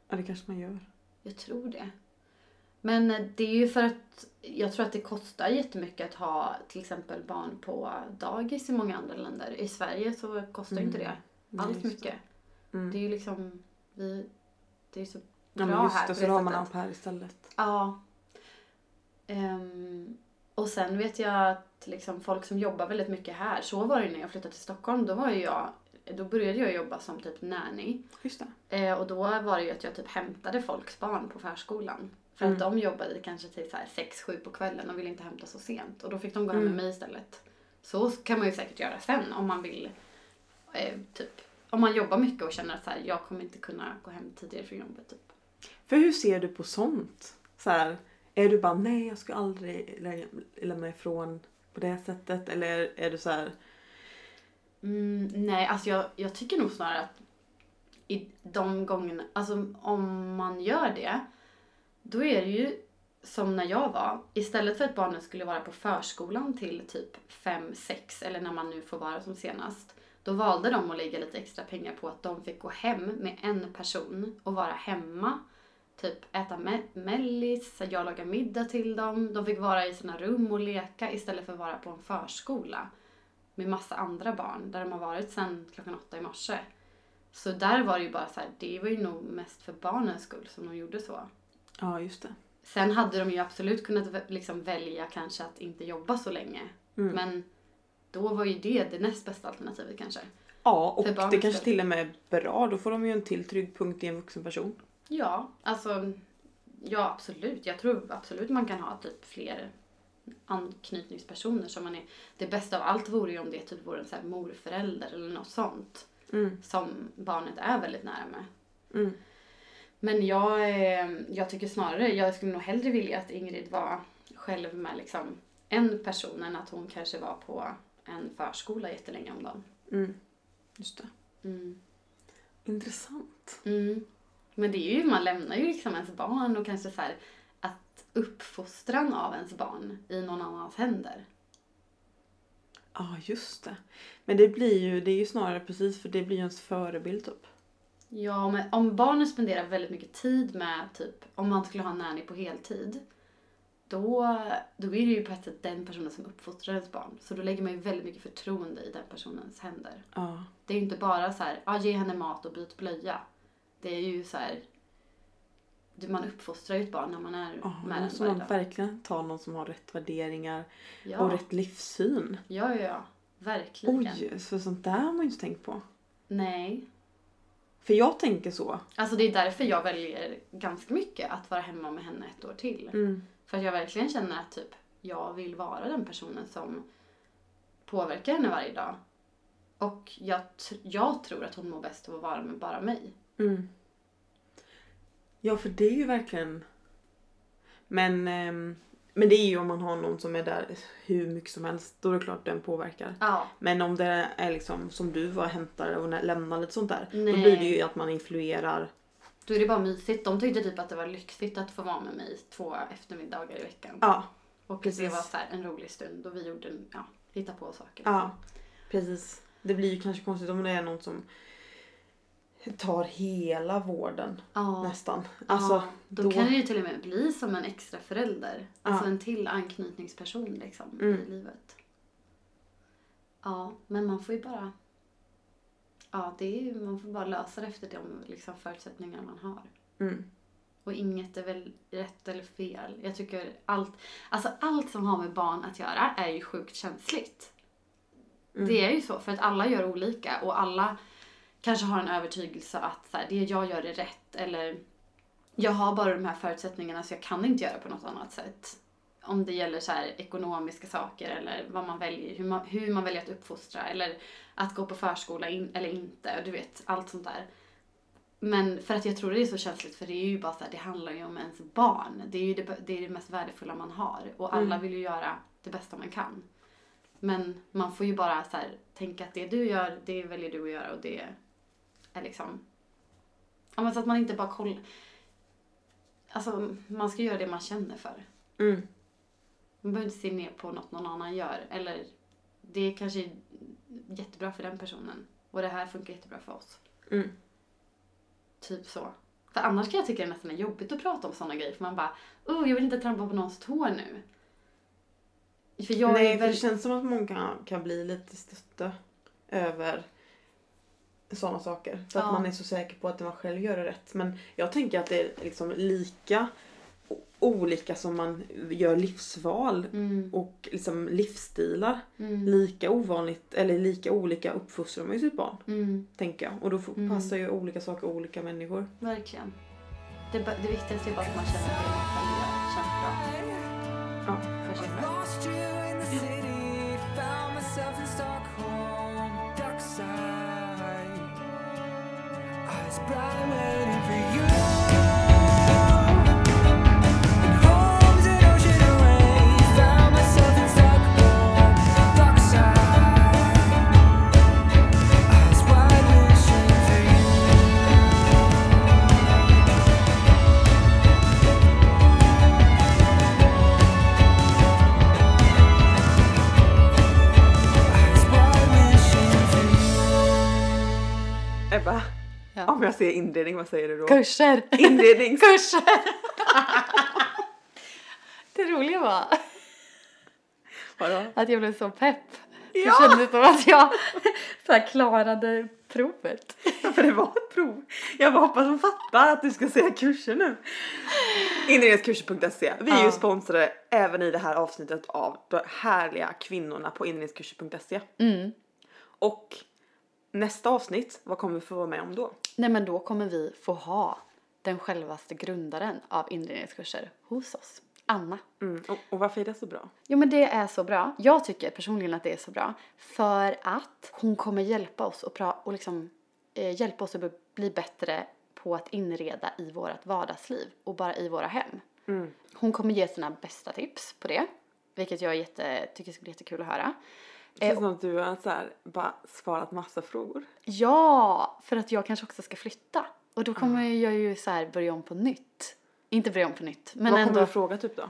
Speaker 1: Ja det kanske man gör.
Speaker 2: Jag tror det. Men det är ju för att jag tror att det kostar jättemycket att ha till exempel barn på dagis i många andra länder. I Sverige så kostar inte det
Speaker 1: Det.
Speaker 2: mycket.
Speaker 1: Mm.
Speaker 2: Det är ju liksom, vi, det är så
Speaker 1: Ja
Speaker 2: bra
Speaker 1: men just
Speaker 2: här
Speaker 1: det, så då har man
Speaker 2: sättet.
Speaker 1: pair istället.
Speaker 2: Ja. Ehm, och sen vet jag att liksom folk som jobbar väldigt mycket här, så var det när jag flyttade till Stockholm, då var ju jag då började jag jobba som typ nanny.
Speaker 1: Just det.
Speaker 2: Eh, och då var det ju att jag typ hämtade folks barn på förskolan. För
Speaker 1: Mm.
Speaker 2: att de jobbade kanske till så här 6-7 på kvällen och ville inte hämta så sent. Och då fick de gå hem
Speaker 1: Mm.
Speaker 2: med mig istället. Så kan man ju säkert göra sen om man vill. Eh, typ, om man jobbar mycket och känner att så här, jag kommer inte kunna gå hem tidigare från jobbet. Typ.
Speaker 1: För hur ser du på sånt? Så här, är du bara nej jag ska aldrig lä- lämna ifrån på det sättet? Eller är du så här,
Speaker 2: Mm, nej, alltså jag, jag tycker nog snarare att i de gångerna, alltså om man gör det, då är det ju som när jag var, istället för att barnen skulle vara på förskolan till typ 5-6 eller när man nu får vara som senast, då valde de att lägga lite extra pengar på att de fick gå hem med en person och vara hemma. Typ äta me- mellis, jag lagar middag till dem. De fick vara i sina rum och leka istället för att vara på en förskola med massa andra barn där de har varit sedan klockan åtta i morse. Så där var det ju bara så här, det var ju nog mest för barnens skull som de gjorde så.
Speaker 1: ja just det.
Speaker 2: Sen hade de ju absolut kunnat liksom välja kanske att inte jobba så länge.
Speaker 1: Mm.
Speaker 2: Men då var ju det det näst bästa alternativet kanske.
Speaker 1: Ja och det kanske
Speaker 2: skull.
Speaker 1: till och med är bra. Då får de ju en till trygg punkt i en vuxen person.
Speaker 2: Ja, alltså ja absolut. Jag tror absolut man kan ha typ fler anknytningspersoner som man är. Det bästa av allt vore ju om det typ vore en så här morförälder eller något sånt.
Speaker 1: Mm.
Speaker 2: Som barnet är väldigt nära med.
Speaker 1: Mm.
Speaker 2: Men jag, eh, jag tycker snarare, jag skulle nog hellre vilja att Ingrid var själv med liksom en person än att hon kanske var på en förskola jättelänge om dagen.
Speaker 1: Mm. Just det.
Speaker 2: Mm.
Speaker 1: Intressant.
Speaker 2: Mm. Men det är ju, man lämnar ju liksom ens barn och kanske så här att uppfostran av ens barn i någon annans händer.
Speaker 1: Ja just det. Men det blir ju, det är ju snarare precis för det blir ju ens förebild typ.
Speaker 2: Ja, men om barnen spenderar väldigt mycket tid med typ, om man skulle ha en nanny på heltid, då, då är det ju på ett sätt den personen som uppfostrar ens barn. Så då lägger man ju väldigt mycket förtroende i den personens händer.
Speaker 1: Ja.
Speaker 2: Det är ju inte bara så här, ja, ge henne mat och byt blöja. Det är ju så här, man uppfostrar ju ett barn när man är
Speaker 1: Ja,
Speaker 2: med den
Speaker 1: måste man
Speaker 2: dag.
Speaker 1: verkligen ta någon som har rätt värderingar
Speaker 2: Ja.
Speaker 1: och rätt livssyn.
Speaker 2: ja, ja, ja. Verkligen.
Speaker 1: Oj, för sånt där har man ju inte tänkt på.
Speaker 2: Nej.
Speaker 1: För jag tänker så.
Speaker 2: Alltså det är därför jag väljer ganska mycket att vara hemma med henne ett år till.
Speaker 1: Mm.
Speaker 2: För att jag verkligen känner att typ, jag vill vara den personen som påverkar henne varje dag. Och jag, jag tror att hon mår bäst av att vara med bara mig.
Speaker 1: Mm. Ja, för det är ju verkligen... Men, ehm, men det är ju om man har någon som är där hur mycket som helst. Då är det klart den påverkar.
Speaker 2: Ja.
Speaker 1: Men om det är liksom som du var hämtare och lämnar lite sånt där. Då
Speaker 2: Nej.
Speaker 1: blir det ju att man influerar.
Speaker 2: Då är det bara mysigt. De tyckte typ att det var lyxigt att få vara med mig två eftermiddagar i veckan.
Speaker 1: Ja,
Speaker 2: och det
Speaker 1: precis.
Speaker 2: var så en rolig stund och vi gjorde, ja, hitta på saker.
Speaker 1: ja precis. Det blir ju kanske konstigt om det är någon som tar hela vården
Speaker 2: Ja.
Speaker 1: nästan. Alltså,
Speaker 2: ja, då,
Speaker 1: då-
Speaker 2: kan det ju till och med bli som en extra förälder. Alltså
Speaker 1: Ja.
Speaker 2: en till anknytningsperson liksom
Speaker 1: Mm.
Speaker 2: i livet. Ja, men man får ju bara... Ja, det är man får bara lösa det efter de liksom, förutsättningar man har.
Speaker 1: mm,
Speaker 2: Och inget är väl rätt eller fel. Jag tycker allt, alltså allt som har med barn att göra är ju sjukt känsligt.
Speaker 1: mm.
Speaker 2: Det är ju så, för att alla gör olika och alla kanske har en övertygelse att så här, det jag gör är rätt eller jag har bara de här förutsättningarna så jag kan inte göra på något annat sätt. Om det gäller så här ekonomiska saker eller vad man väljer, hur man, hur man väljer att uppfostra eller att gå på förskola in, eller inte. Du vet, allt sånt där. Men för att jag tror det är så känsligt för det är ju bara så här, det handlar ju om ens barn. Det är ju det, det, är det mest värdefulla man har och alla
Speaker 1: Mm.
Speaker 2: vill ju göra det bästa man kan. Men man får ju bara så här, tänka att det du gör, det väljer du att göra och det är liksom... Ja, men så att man inte bara kollar... Alltså, man ska göra det man känner för.
Speaker 1: Mm.
Speaker 2: Man behöver inte se ner på något någon annan gör. Eller, det är kanske jättebra för den personen. Och det här funkar jättebra för oss.
Speaker 1: Mm.
Speaker 2: Typ så. För annars kan jag tycka det nästan är jobbigt att prata om sådana grejer. För man bara, oh, jag vill inte trampa på någons tår nu. För jag
Speaker 1: Nej,
Speaker 2: är
Speaker 1: för
Speaker 2: väl...
Speaker 1: det känns som att många kan, kan bli lite stötta över sådana saker. För
Speaker 2: Ja.
Speaker 1: att man är så säker på att det man själv gör är rätt. Men jag tänker att det är liksom lika olika som man gör livsval
Speaker 2: Mm.
Speaker 1: och liksom livsstilar.
Speaker 2: Mm.
Speaker 1: Lika ovanligt, eller lika olika uppfostrar man ju sitt barn.
Speaker 2: Mm.
Speaker 1: Tänker jag. Och då får-
Speaker 2: Mm.
Speaker 1: passar ju olika saker olika människor.
Speaker 2: Verkligen. Det, det viktigaste är bara att man känner att det man gör känns bra
Speaker 1: Ja.
Speaker 2: för sig själv.
Speaker 3: Lost
Speaker 1: om jag säger inredning, vad säger du då?
Speaker 2: Kurser!
Speaker 1: Inrednings...
Speaker 2: Kurser! det roliga var
Speaker 1: Vadå?
Speaker 2: att jag blev så pepp.
Speaker 1: Ja!
Speaker 2: Det kändes som att jag så här klarade provet.
Speaker 1: För det var ett prov. Jag bara hoppas hon fattar att du ska säga kurser nu. Inredningskurser.se. Vi är ju
Speaker 2: Ja.
Speaker 1: sponsrade även i det här avsnittet av de härliga kvinnorna på inredningskurser.se.
Speaker 2: Mm.
Speaker 1: Och nästa avsnitt, vad kommer vi få vara med om då?
Speaker 2: Nej men då kommer vi få ha den självaste grundaren av inredningskurser hos oss. Anna.
Speaker 1: Mm. Och, och varför är det så bra?
Speaker 2: Jo men det är så bra. Jag tycker personligen att det är så bra. För att hon kommer hjälpa oss och, pra- och liksom, eh, hjälpa oss att bli- bättre på att inreda i vårt vardagsliv och bara i våra hem.
Speaker 1: Mm.
Speaker 2: Hon kommer ge sina bästa tips på det. Vilket jag jätte, tycker ska bli jättekul att höra.
Speaker 1: Det känns
Speaker 2: Eh,
Speaker 1: som att du har så här, bara svarat massa frågor.
Speaker 2: Ja, för att jag kanske också ska flytta. Och då kommer jag ju så här börja om på nytt. Inte börja om på nytt, men
Speaker 1: vad
Speaker 2: ändå.
Speaker 1: kommer du fråga typ då?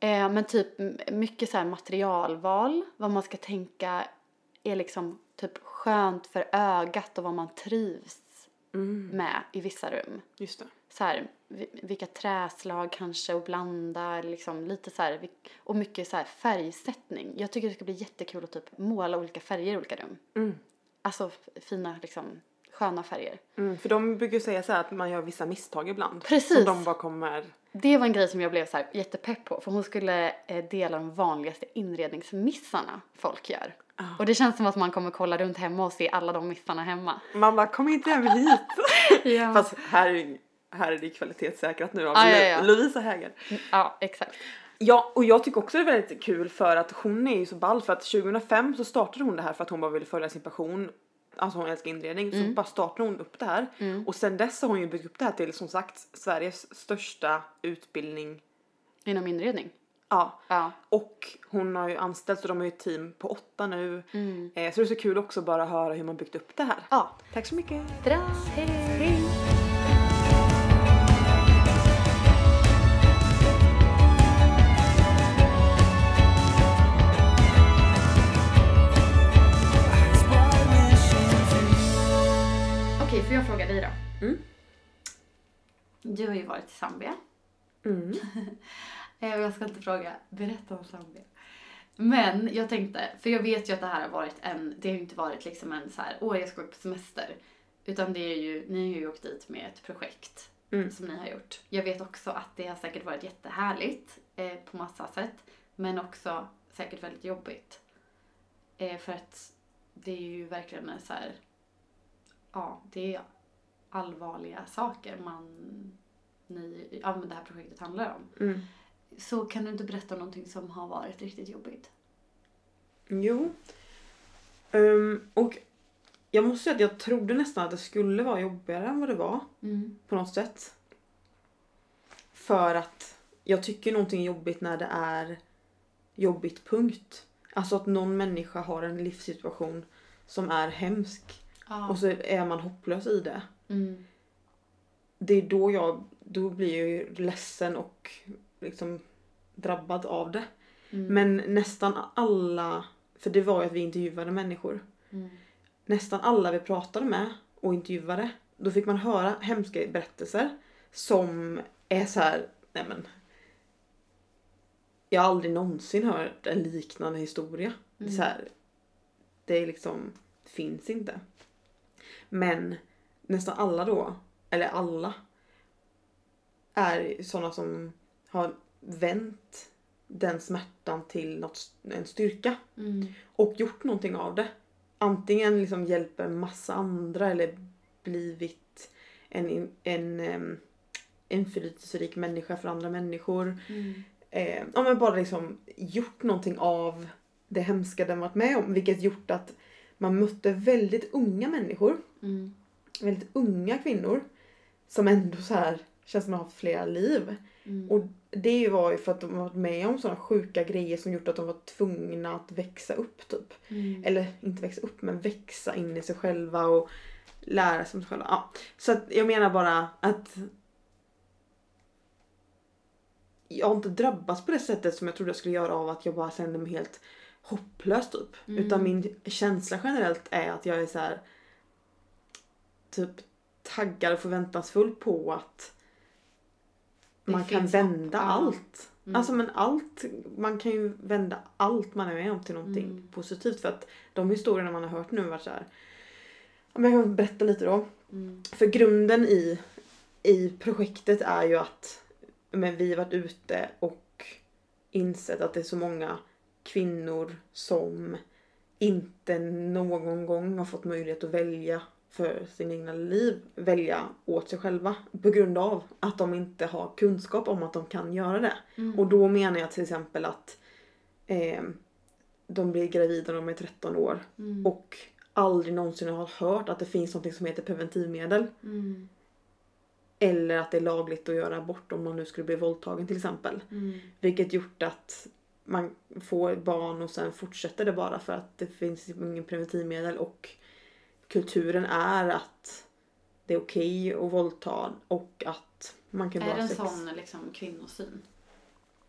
Speaker 2: Eh, men typ mycket så här materialval, vad man ska tänka är liksom typ skönt för ögat och vad man trivs
Speaker 1: Mm.
Speaker 2: med i vissa rum.
Speaker 1: Just det.
Speaker 2: Så här, vi- vilka träslag kanske att blanda, liksom lite så här, och mycket så här färgsättning. Jag tycker det ska bli jättekul att typ måla olika färger i olika rum.
Speaker 1: Mm.
Speaker 2: Alltså fina liksom sköna färger.
Speaker 1: Mm, för de brukar ju säga så att man gör vissa misstag ibland.
Speaker 2: Precis.
Speaker 1: Som de bara kommer...
Speaker 2: Det var en grej som jag blev så här jättepepp på för hon skulle eh, dela de vanligaste inredningsmissarna folk gör.
Speaker 1: Ah.
Speaker 2: Och det känns som att man kommer kolla runt hemma och se alla de missarna hemma.
Speaker 1: Man bara, kom inte hem hit!
Speaker 2: Ja,
Speaker 1: Fast här är, här är det kvalitetssäkrat nu av
Speaker 2: Ah, ja, ja.
Speaker 1: Lovisa Häger.
Speaker 2: ja exakt.
Speaker 1: Ja, och jag tycker också det är väldigt kul för att hon är ju så ball för att 2005 så startade hon det här för att hon bara ville följa sin passion. Alltså hon älskar inredning så bara startade hon upp det här.
Speaker 2: Mm.
Speaker 1: Och sen dess har hon ju byggt upp det här till som sagt Sveriges största utbildning.
Speaker 2: Inom inredning.
Speaker 1: Ja,
Speaker 2: Ja.
Speaker 1: och hon har ju anställt så de har ju ett team på åtta nu.
Speaker 2: Mm.
Speaker 1: Eh, så det är så kul också bara höra hur man byggt upp det här.
Speaker 2: Ja.
Speaker 1: Tack så mycket!
Speaker 2: Bra, hej! hej. Får jag fråga dig då?
Speaker 1: Mm.
Speaker 2: Du har ju varit i Zambia.
Speaker 1: Mm.
Speaker 2: Eh, Jag ska inte fråga, berätta om Zambia. Men jag tänkte, för jag vet ju att det här har varit en, det har ju inte varit liksom en så här, åh jag ska åka på semester. Utan det är ju, ni har ju åkt dit med ett projekt
Speaker 1: Mm.
Speaker 2: som ni har gjort. Jag vet också att det har säkert varit jättehärligt eh, på massa sätt. Men också säkert väldigt jobbigt. Eh, för att det är ju verkligen en så här, ja det är allvarliga saker man, ni, ja men det här projektet handlar om.
Speaker 1: Mm.
Speaker 2: Så kan du inte berätta någonting som har varit riktigt jobbigt?
Speaker 1: Jo. Ehm, och jag måste säga att jag trodde nästan att det skulle vara jobbigare än vad det var.
Speaker 2: Mm.
Speaker 1: på något sätt. För att jag tycker någonting är jobbigt när det är jobbigt punkt. Alltså att någon människa har en livssituation som är hemsk
Speaker 2: Ja.
Speaker 1: och så är man hopplös i det.
Speaker 2: Mm.
Speaker 1: Det är då jag, då blir jag ju ledsen och liksom drabbad av det.
Speaker 2: Mm.
Speaker 1: Men nästan alla, för det var ju att vi intervjuade människor.
Speaker 2: Mm.
Speaker 1: nästan alla vi pratade med och intervjuade, då fick man höra hemska berättelser som är så här, nej men. Jag har aldrig någonsin hört en liknande historia. Det är så här, det är liksom, finns inte. Men nästan alla då, eller alla, är sådana som har vänt den smärtan till något, en styrka
Speaker 2: Mm.
Speaker 1: och gjort någonting av det. Antingen liksom hjälper en massa andra eller blivit en, en, en inflytelserik människa för andra människor.
Speaker 2: Mm.
Speaker 1: Eh, ja men bara liksom gjort någonting av det hemska den varit med om. Vilket gjort att man mötte väldigt unga människor.
Speaker 2: Mm.
Speaker 1: Väldigt unga kvinnor. Som ändå så här känns som har haft flera liv.
Speaker 2: Mm.
Speaker 1: Och det var ju för att de varit med om sådana sjuka grejer som gjort att de var tvungna att växa upp typ.
Speaker 2: Mm.
Speaker 1: Eller inte växa upp men växa in i sig själva och lära sig om sig själva. Ja. Så att jag menar bara att jag har inte drabbats på det sättet som jag trodde jag skulle göra av att jag bara kände mig helt hopplös typ.
Speaker 2: Mm.
Speaker 1: Utan min känsla generellt är att jag är så här typ taggad och förväntansfull på att
Speaker 2: Det
Speaker 1: man kan vända
Speaker 2: ja.
Speaker 1: allt.
Speaker 2: Mm.
Speaker 1: Alltså men allt, man kan ju vända allt man är med om till någonting
Speaker 2: Mm.
Speaker 1: positivt. För att de historierna man har hört nu varit så här. Jag kan berätta lite då.
Speaker 2: Mm.
Speaker 1: För grunden i, i projektet är ju att men vi varit ute och insett att det är så många kvinnor som inte någon gång har fått möjlighet att välja för sin egna liv, välja åt sig själva på grund av att de inte har kunskap om att de kan göra det.
Speaker 2: Mm.
Speaker 1: Och då menar jag till exempel att eh, de blir gravida när de är 13 år
Speaker 2: Mm.
Speaker 1: och aldrig någonsin har hört att det finns något som heter preventivmedel.
Speaker 2: Mm.
Speaker 1: Eller att det är lagligt att göra abort om man nu skulle bli våldtagen till exempel.
Speaker 2: Mm.
Speaker 1: Vilket gjort att man får barn och sen fortsätter det bara för att det finns ingen preventivmedel och kulturen är att det är okej att våldta och att man kan
Speaker 2: Är
Speaker 1: bara
Speaker 2: det en
Speaker 1: sex.
Speaker 2: sån liksom kvinnosyn?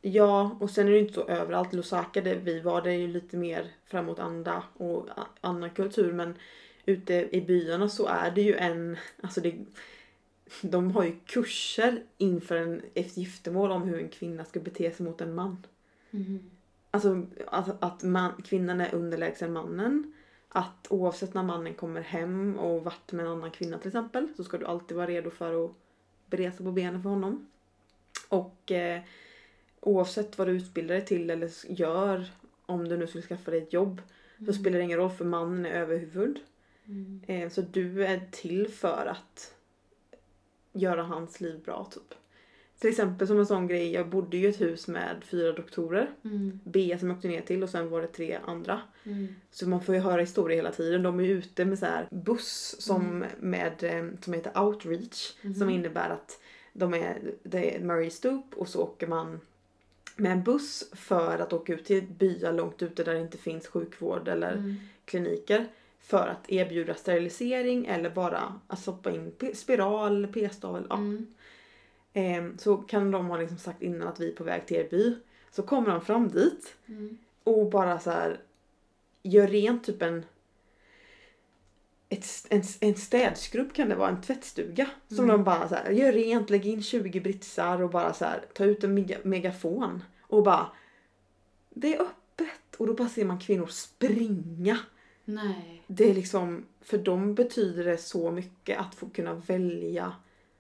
Speaker 1: Ja, och sen är det inte så överallt. Lusaka där vi var, det är ju lite mer framåt anda och annan kultur. Men ute i byarna så är det ju en, alltså det, de har ju kurser inför en, ett giftermål om hur en kvinna ska bete sig mot en man.
Speaker 2: Mm.
Speaker 1: Alltså att, att man, kvinnan är underlägsen mannen. Att oavsett när mannen kommer hem och varit med en annan kvinna till exempel så ska du alltid vara redo för att beresa på benen för honom. Och eh, oavsett vad du utbildar dig till eller gör om du nu skulle skaffa dig ett jobb så spelar det ingen roll för mannen är överhuvud.
Speaker 2: Mm.
Speaker 1: Eh, så du är till för att göra hans liv bra typ. Till exempel som en sån grej, jag bodde ju i ett hus med fyra doktorer.
Speaker 2: Mm.
Speaker 1: B som jag åkte ner till och sen var det tre andra.
Speaker 2: Mm.
Speaker 1: Så man får ju höra historier hela tiden. De är ute med så här buss som, med, eh, som heter outreach. Som innebär att de är, det är Murray Stoop och så åker man med en buss för att åka ut till byar långt ute där det inte finns sjukvård eller
Speaker 2: Mm.
Speaker 1: kliniker. För att erbjuda sterilisering eller bara att stoppa in spiral, p-stav. Ja.
Speaker 2: Mm.
Speaker 1: Eh, så kan de ha liksom sagt innan att vi är på väg till er by. Så kommer de fram dit
Speaker 2: Mm.
Speaker 1: och bara så här gör rent typ en ett, en, en städskrubb kan det vara, en tvättstuga. Som
Speaker 2: Mm.
Speaker 1: de bara så här, gör rent, lägg in 20 britsar och bara så här, ta ut en mega, megafon. Och bara Det är öppet! Och då bara ser man kvinnor springa.
Speaker 2: Nej.
Speaker 1: Det är liksom, för dem betyder det så mycket att få kunna välja.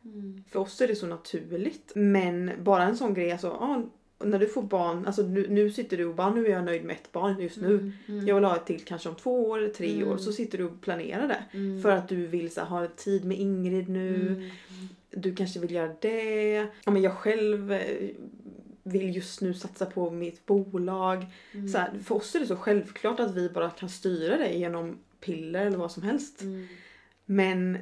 Speaker 2: Mm.
Speaker 1: För oss är det så naturligt. Men bara en sån grej, alltså, ja, när du får barn, alltså nu, nu sitter du och bara nu är jag nöjd med ett barn just nu.
Speaker 2: Mm. Mm.
Speaker 1: Jag vill ha ett till kanske om två år eller tre
Speaker 2: Mm.
Speaker 1: år. Så sitter du och planerar det.
Speaker 2: Mm.
Speaker 1: För att du vill så ha tid med Ingrid nu.
Speaker 2: Mm.
Speaker 1: Du kanske vill göra det. Ja, men jag själv eh, vill just nu satsa på mitt bolag.
Speaker 2: Mm.
Speaker 1: Så här, för oss är det så självklart att vi bara kan styra det genom piller eller vad som helst. Men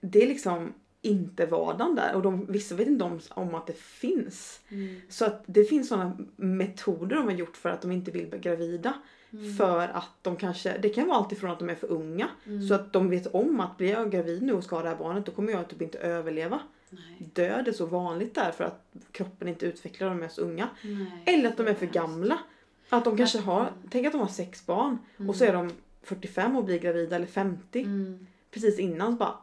Speaker 1: det är liksom inte vardagen där och de, vissa vet inte om, om att det finns.
Speaker 2: Mm.
Speaker 1: Så att det finns sådana metoder de har gjort för att de inte vill bli gravida.
Speaker 2: Mm.
Speaker 1: För att de kanske, det kan vara allt ifrån att de är för unga.
Speaker 2: Mm.
Speaker 1: Så att de vet om att blir jag gravid nu och ska ha det här barnet då kommer jag typ inte överleva.
Speaker 2: Nej.
Speaker 1: Död är så vanligt där för att kroppen inte utvecklar de är så unga.
Speaker 2: Nej.
Speaker 1: Eller att de är för gamla. Att de kanske har,
Speaker 2: Mm.
Speaker 1: tänk att de har sex barn och så är de 45 och blir gravida eller 50.
Speaker 2: Mm.
Speaker 1: Precis innan så bara,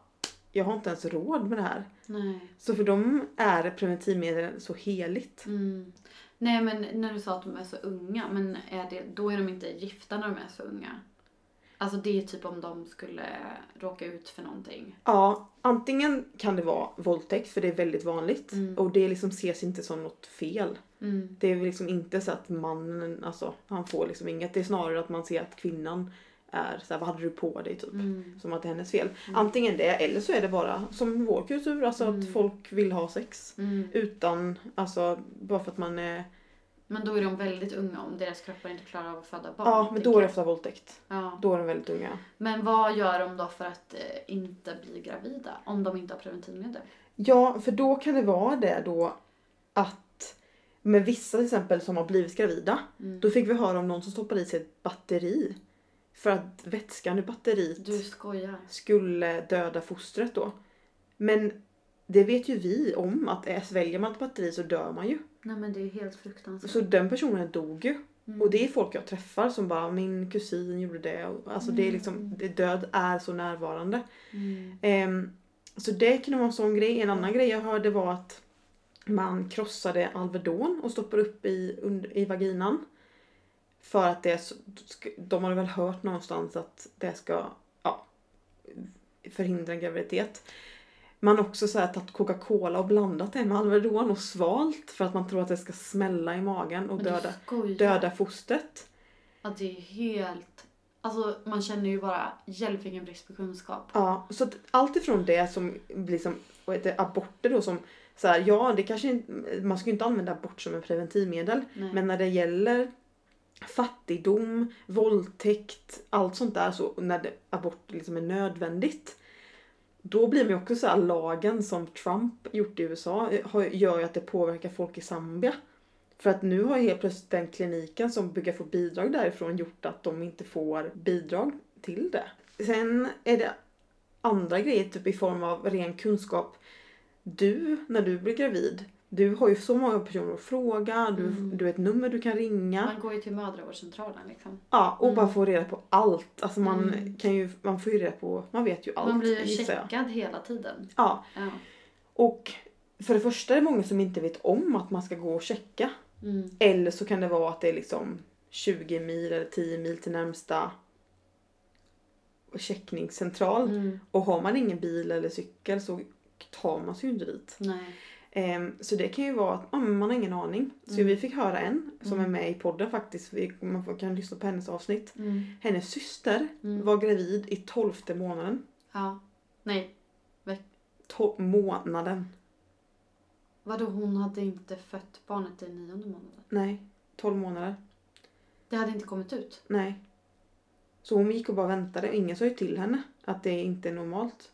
Speaker 1: jag har inte ens råd med det här.
Speaker 2: Nej.
Speaker 1: Så för dem är preventivmedel så heligt.
Speaker 2: Mm. Nej men när du sa att de är så unga, men är det, då är de inte gifta när de är så unga? Alltså det är typ om de skulle råka ut för någonting.
Speaker 1: Ja, antingen kan det vara våldtäkt för det är väldigt vanligt
Speaker 2: Mm.
Speaker 1: och det liksom ses inte som något fel.
Speaker 2: Mm.
Speaker 1: Det är liksom inte så att mannen, alltså han får liksom inget. Det är snarare att man ser att kvinnan är så här, vad hade du på dig typ.
Speaker 2: Mm.
Speaker 1: Som att det är hennes fel. Antingen det eller så är det bara som vår kultur, alltså
Speaker 2: Mm.
Speaker 1: att folk vill ha sex.
Speaker 2: Mm.
Speaker 1: Utan, alltså bara för att man är...
Speaker 2: Men då är de väldigt unga om deras kroppar inte klarar av att föda barn.
Speaker 1: Ja, men då är det ofta våldtäkt.
Speaker 2: Ja.
Speaker 1: Då är de väldigt unga.
Speaker 2: Men vad gör de då för att eh, inte bli gravida? Om de inte har preventivmedel?
Speaker 1: Ja, för då kan det vara det då att med vissa till exempel som har blivit gravida,
Speaker 2: Mm.
Speaker 1: då fick vi höra om någon som stoppade i sig ett batteri. För att vätskan i batteriet skulle döda fostret då. Men det vet ju vi om att sväljer man ett batteri så dör man ju.
Speaker 2: Nej men det är helt fruktansvärt.
Speaker 1: Så den personen dog ju.
Speaker 2: Mm.
Speaker 1: Och det är folk jag träffar som bara min kusin gjorde det. Alltså det är liksom, det, död är så närvarande.
Speaker 2: Mm.
Speaker 1: Ehm, så det kunde vara en sån grej. En annan grej jag hörde var att man krossade Alvedon och stoppade upp i, und- i vaginan. För att det är så, de har väl hört någonstans att det ska ja, förhindra en graviditet. Man har också så här tagit Coca-Cola och blandat det med Alvedon och svalt för att man tror att det ska smälla i magen och döda, döda fostret.
Speaker 2: Ja det är helt... Alltså man känner ju bara hjälp vilken brist på kunskap.
Speaker 1: Ja, så att allt ifrån det som vad heter det, aborter då som så här, ja det kanske inte, man ska ju inte använda abort som en preventivmedel.
Speaker 2: Nej.
Speaker 1: Men när det gäller fattigdom, våldtäkt, allt sånt där så när det, abort liksom är nödvändigt. Då blir man ju också så här lagen som Trump gjort i USA har- gör ju att det påverkar folk i Zambia. För att nu har ju helt plötsligt den kliniken som brukar få bidrag därifrån gjort att de inte får bidrag till det. Sen är det andra grejer typ i form av ren kunskap. Du, när du blir gravid, du har ju så många personer att fråga, du,
Speaker 2: Mm.
Speaker 1: du har ett nummer du kan ringa.
Speaker 2: Man går ju till mödravårdscentralen liksom.
Speaker 1: Ja, och
Speaker 2: Mm.
Speaker 1: bara få reda på allt. Alltså man
Speaker 2: Mm.
Speaker 1: kan ju, man får ju reda på, man vet ju allt.
Speaker 2: Man blir ju
Speaker 1: jag.
Speaker 2: checkad hela tiden.
Speaker 1: Ja,
Speaker 2: Ja.
Speaker 1: och för det första är det många som inte vet om att man ska gå och checka.
Speaker 2: Mm.
Speaker 1: Eller så kan det vara att det är liksom 20 mil eller 10 mil till närmsta checkningscentral.
Speaker 2: Mm.
Speaker 1: Och har man ingen bil eller cykel så tar man sig ju inte dit.
Speaker 2: Nej.
Speaker 1: Ehm, så det kan ju vara att men man har ingen aning. Så
Speaker 2: Mm.
Speaker 1: vi fick höra en som
Speaker 2: Mm.
Speaker 1: är med i podden faktiskt. Man kan lyssna på hennes avsnitt.
Speaker 2: Mm.
Speaker 1: Hennes syster
Speaker 2: Mm.
Speaker 1: var gravid i tolfte månaden.
Speaker 2: Ja. Nej.
Speaker 1: To- månaden.
Speaker 2: Vadå hon hade inte fött barnet i nionde månaden?
Speaker 1: Nej, 12 månader.
Speaker 2: Det hade inte kommit ut?
Speaker 1: Nej. Så hon gick och bara väntade och ingen sa ju till henne att det inte är normalt.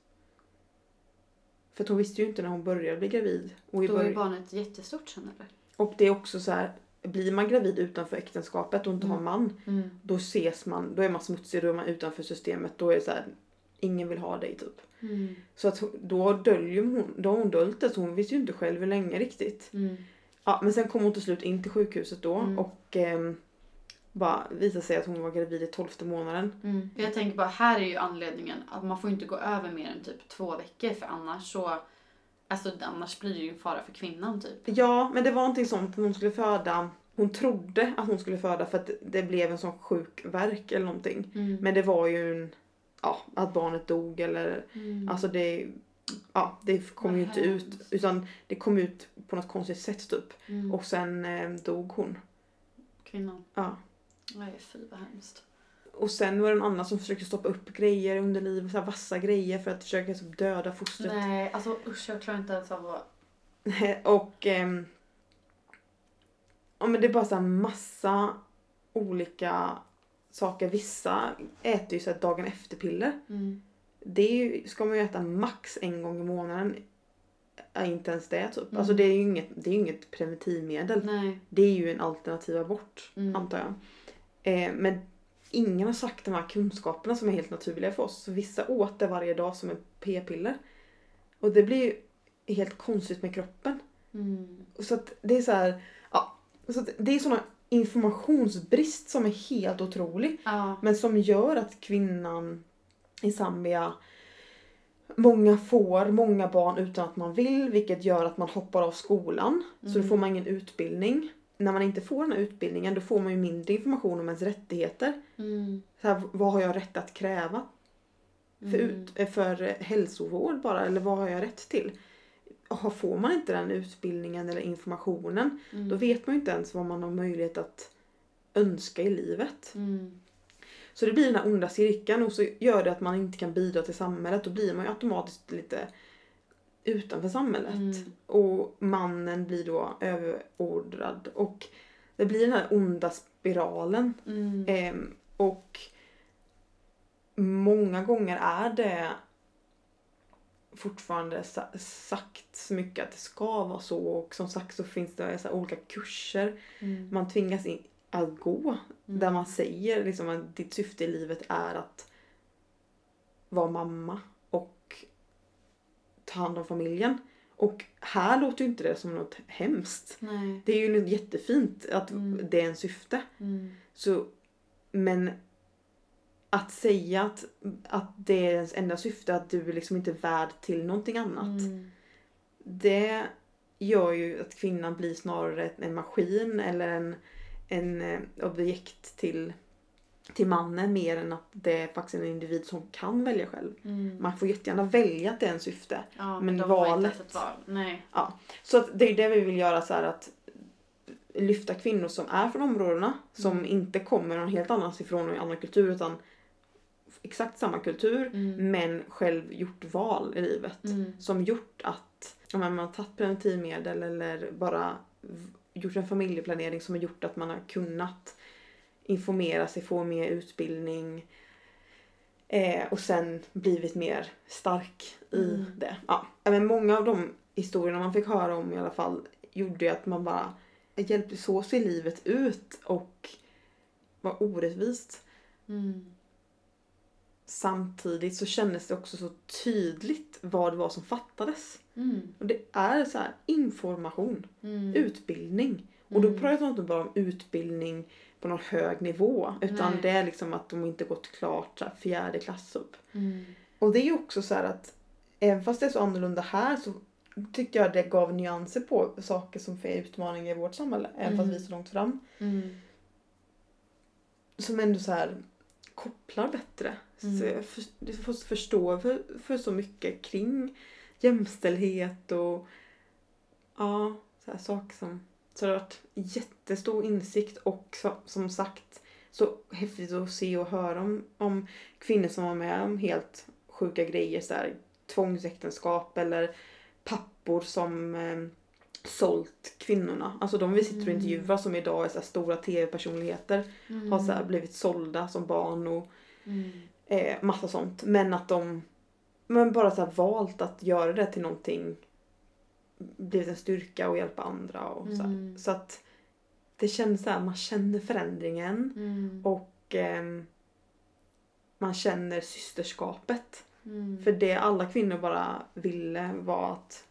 Speaker 1: För hon visste ju inte när hon började bli gravid. Och, i
Speaker 2: Då är
Speaker 1: början-
Speaker 2: barnet jättestort sen eller?
Speaker 1: och det är också så här, blir man gravid utanför äktenskapet och inte har
Speaker 2: Mm.
Speaker 1: man,
Speaker 2: Mm.
Speaker 1: då ses man, då är man smutsig, då är man utanför systemet, då är det så här, ingen vill ha dig typ.
Speaker 2: Mm.
Speaker 1: Så att hon- då döljer hon, då har hon dolt det så hon visste ju inte själv hur länge riktigt.
Speaker 2: Mm.
Speaker 1: Ja, men sen kom hon till slut in till sjukhuset då
Speaker 2: Mm.
Speaker 1: och ehm, bara visade sig att hon var gravid i tolfte månaden.
Speaker 2: Mm. För Jag tänker bara, här är ju anledningen att man får inte gå över mer än typ två veckor för annars så Alltså annars blir det ju en fara för kvinnan typ.
Speaker 1: Ja, men det var någonting sånt hon skulle föda. Hon trodde att hon skulle föda för att det blev en sån sjuk verk eller någonting.
Speaker 2: Mm.
Speaker 1: Men det var ju en, ja, att barnet dog eller
Speaker 2: Mm.
Speaker 1: alltså det, ja, det kom
Speaker 2: Vad
Speaker 1: ju inte ut utan det kom ut på något konstigt sätt typ.
Speaker 2: Mm.
Speaker 1: Och sen eh, dog hon.
Speaker 2: Kvinnan.
Speaker 1: Ja.
Speaker 2: Nej fy vad hemskt.
Speaker 1: Och sen var det en annan som försökte stoppa upp grejer under livet, så här vassa grejer för att försöka typ, döda fostret.
Speaker 2: Nej alltså usch jag klarar inte ens av att...
Speaker 1: och ehm, ja, men det är bara så här massa olika saker. Vissa äter ju så här dagen efter-piller.
Speaker 2: Mm.
Speaker 1: Det ju, ska man ju äta max en gång i månaden. Ja, inte ens det typ.
Speaker 2: Mm.
Speaker 1: Alltså det är ju inget, det är inget preventivmedel.
Speaker 2: Nej.
Speaker 1: Det är ju en alternativ abort
Speaker 2: Mm.
Speaker 1: antar jag. Eh, men ingen har sagt de här kunskaperna som är helt naturliga för oss. Så vissa åt det varje dag som en p-piller. Och det blir ju helt konstigt med kroppen.
Speaker 2: Mm.
Speaker 1: Så att det är så här, ja. Så det är såna informationsbrist som är helt otrolig.
Speaker 2: Ja.
Speaker 1: Men som gör att kvinnan i Zambia Många får många barn utan att man vill vilket gör att man hoppar av skolan. Så då
Speaker 2: Mm.
Speaker 1: får man ingen utbildning. När man inte får den här utbildningen då får man ju mindre information om ens rättigheter.
Speaker 2: Mm.
Speaker 1: Så här, vad har jag rätt att kräva? För,
Speaker 2: Mm.
Speaker 1: ut, eh, för hälsovård bara, eller vad har jag rätt till? Och får man inte den utbildningen eller informationen
Speaker 2: Mm.
Speaker 1: då vet man ju inte ens vad man har möjlighet att önska i livet.
Speaker 2: Mm.
Speaker 1: Så det blir den här onda cirkeln och så gör det att man inte kan bidra till samhället. Då blir man ju automatiskt lite utanför samhället.
Speaker 2: Mm.
Speaker 1: Och mannen blir då överordrad. Och det blir den här onda spiralen.
Speaker 2: Mm.
Speaker 1: Ehm, och många gånger är det fortfarande sa- sagt så mycket att det ska vara så. Och som sagt så finns det så olika kurser
Speaker 2: Mm.
Speaker 1: man tvingas in att gå.
Speaker 2: Mm.
Speaker 1: Där man säger liksom att ditt syfte i livet är att vara mamma ta hand om familjen. Och här låter ju inte det som något hemskt.
Speaker 2: Nej.
Speaker 1: Det är ju något jättefint att
Speaker 2: Mm.
Speaker 1: det är en syfte.
Speaker 2: Mm.
Speaker 1: Så, men att säga att, att det är ens enda syfte, att du är liksom inte värd till någonting annat.
Speaker 2: Mm.
Speaker 1: Det gör ju att kvinnan blir snarare en maskin eller en, en eh, objekt till, till mannen mer än att det är faktiskt en individ som kan välja själv.
Speaker 2: Mm.
Speaker 1: Man får jättegärna välja att det är en syfte.
Speaker 2: Ja,
Speaker 1: men
Speaker 2: de
Speaker 1: valet-
Speaker 2: val. Nej.
Speaker 1: Så att det är det vi vill göra så att lyfta kvinnor som är från områdena som
Speaker 2: Mm.
Speaker 1: inte kommer någon helt annanstans ifrån och i annan kultur utan exakt samma kultur
Speaker 2: Mm.
Speaker 1: men själv gjort val i livet.
Speaker 2: Mm.
Speaker 1: Som gjort att ja, men man har tagit preventivmedel eller bara gjort en familjeplanering som har gjort att man har kunnat informera sig, få mer utbildning eh, och sen blivit mer stark i
Speaker 2: Mm.
Speaker 1: det. Ja. Men många av de historierna man fick höra om i alla fall gjorde ju att man bara hjälpte så ser livet ut och var orättvist.
Speaker 2: Mm.
Speaker 1: Samtidigt så kändes det också så tydligt vad det var som fattades.
Speaker 2: Mm.
Speaker 1: Och det är så här information,
Speaker 2: Mm.
Speaker 1: utbildning. Och då
Speaker 2: Mm.
Speaker 1: pratar jag inte bara om utbildning på någon hög nivå utan
Speaker 2: Nej.
Speaker 1: det är liksom att de inte gått klart så här, fjärde klass upp.
Speaker 2: Mm.
Speaker 1: Och det är ju också så här att även fast det är så annorlunda här så tyckte jag det gav nyanser på saker som är utmaningar i vårt samhälle. Även fast
Speaker 2: Mm.
Speaker 1: vi är så långt fram.
Speaker 2: Mm.
Speaker 1: Som ändå så här kopplar bättre.
Speaker 2: Mm.
Speaker 1: Så jag för, jag får förstå för, för så mycket kring jämställdhet och ja, så här saker som... Så det har varit jättestor insikt och så, som sagt så häftigt att se och höra om, om kvinnor som var med om helt sjuka grejer. Så här, tvångsäktenskap eller pappor som eh, sålt kvinnorna. Alltså de vi sitter och
Speaker 2: Mm.
Speaker 1: intervjuar som idag är så stora tv-personligheter
Speaker 2: Mm.
Speaker 1: har så här blivit sålda som barn och
Speaker 2: Mm.
Speaker 1: eh, massa sånt. Men att de men bara så valt att göra det till någonting blivit en styrka och hjälpa andra och så.
Speaker 2: Mm.
Speaker 1: Så att det känns så här, man känner förändringen
Speaker 2: Mm.
Speaker 1: och ehm, man känner systerskapet.
Speaker 2: Mm.
Speaker 1: För det alla kvinnor bara ville var att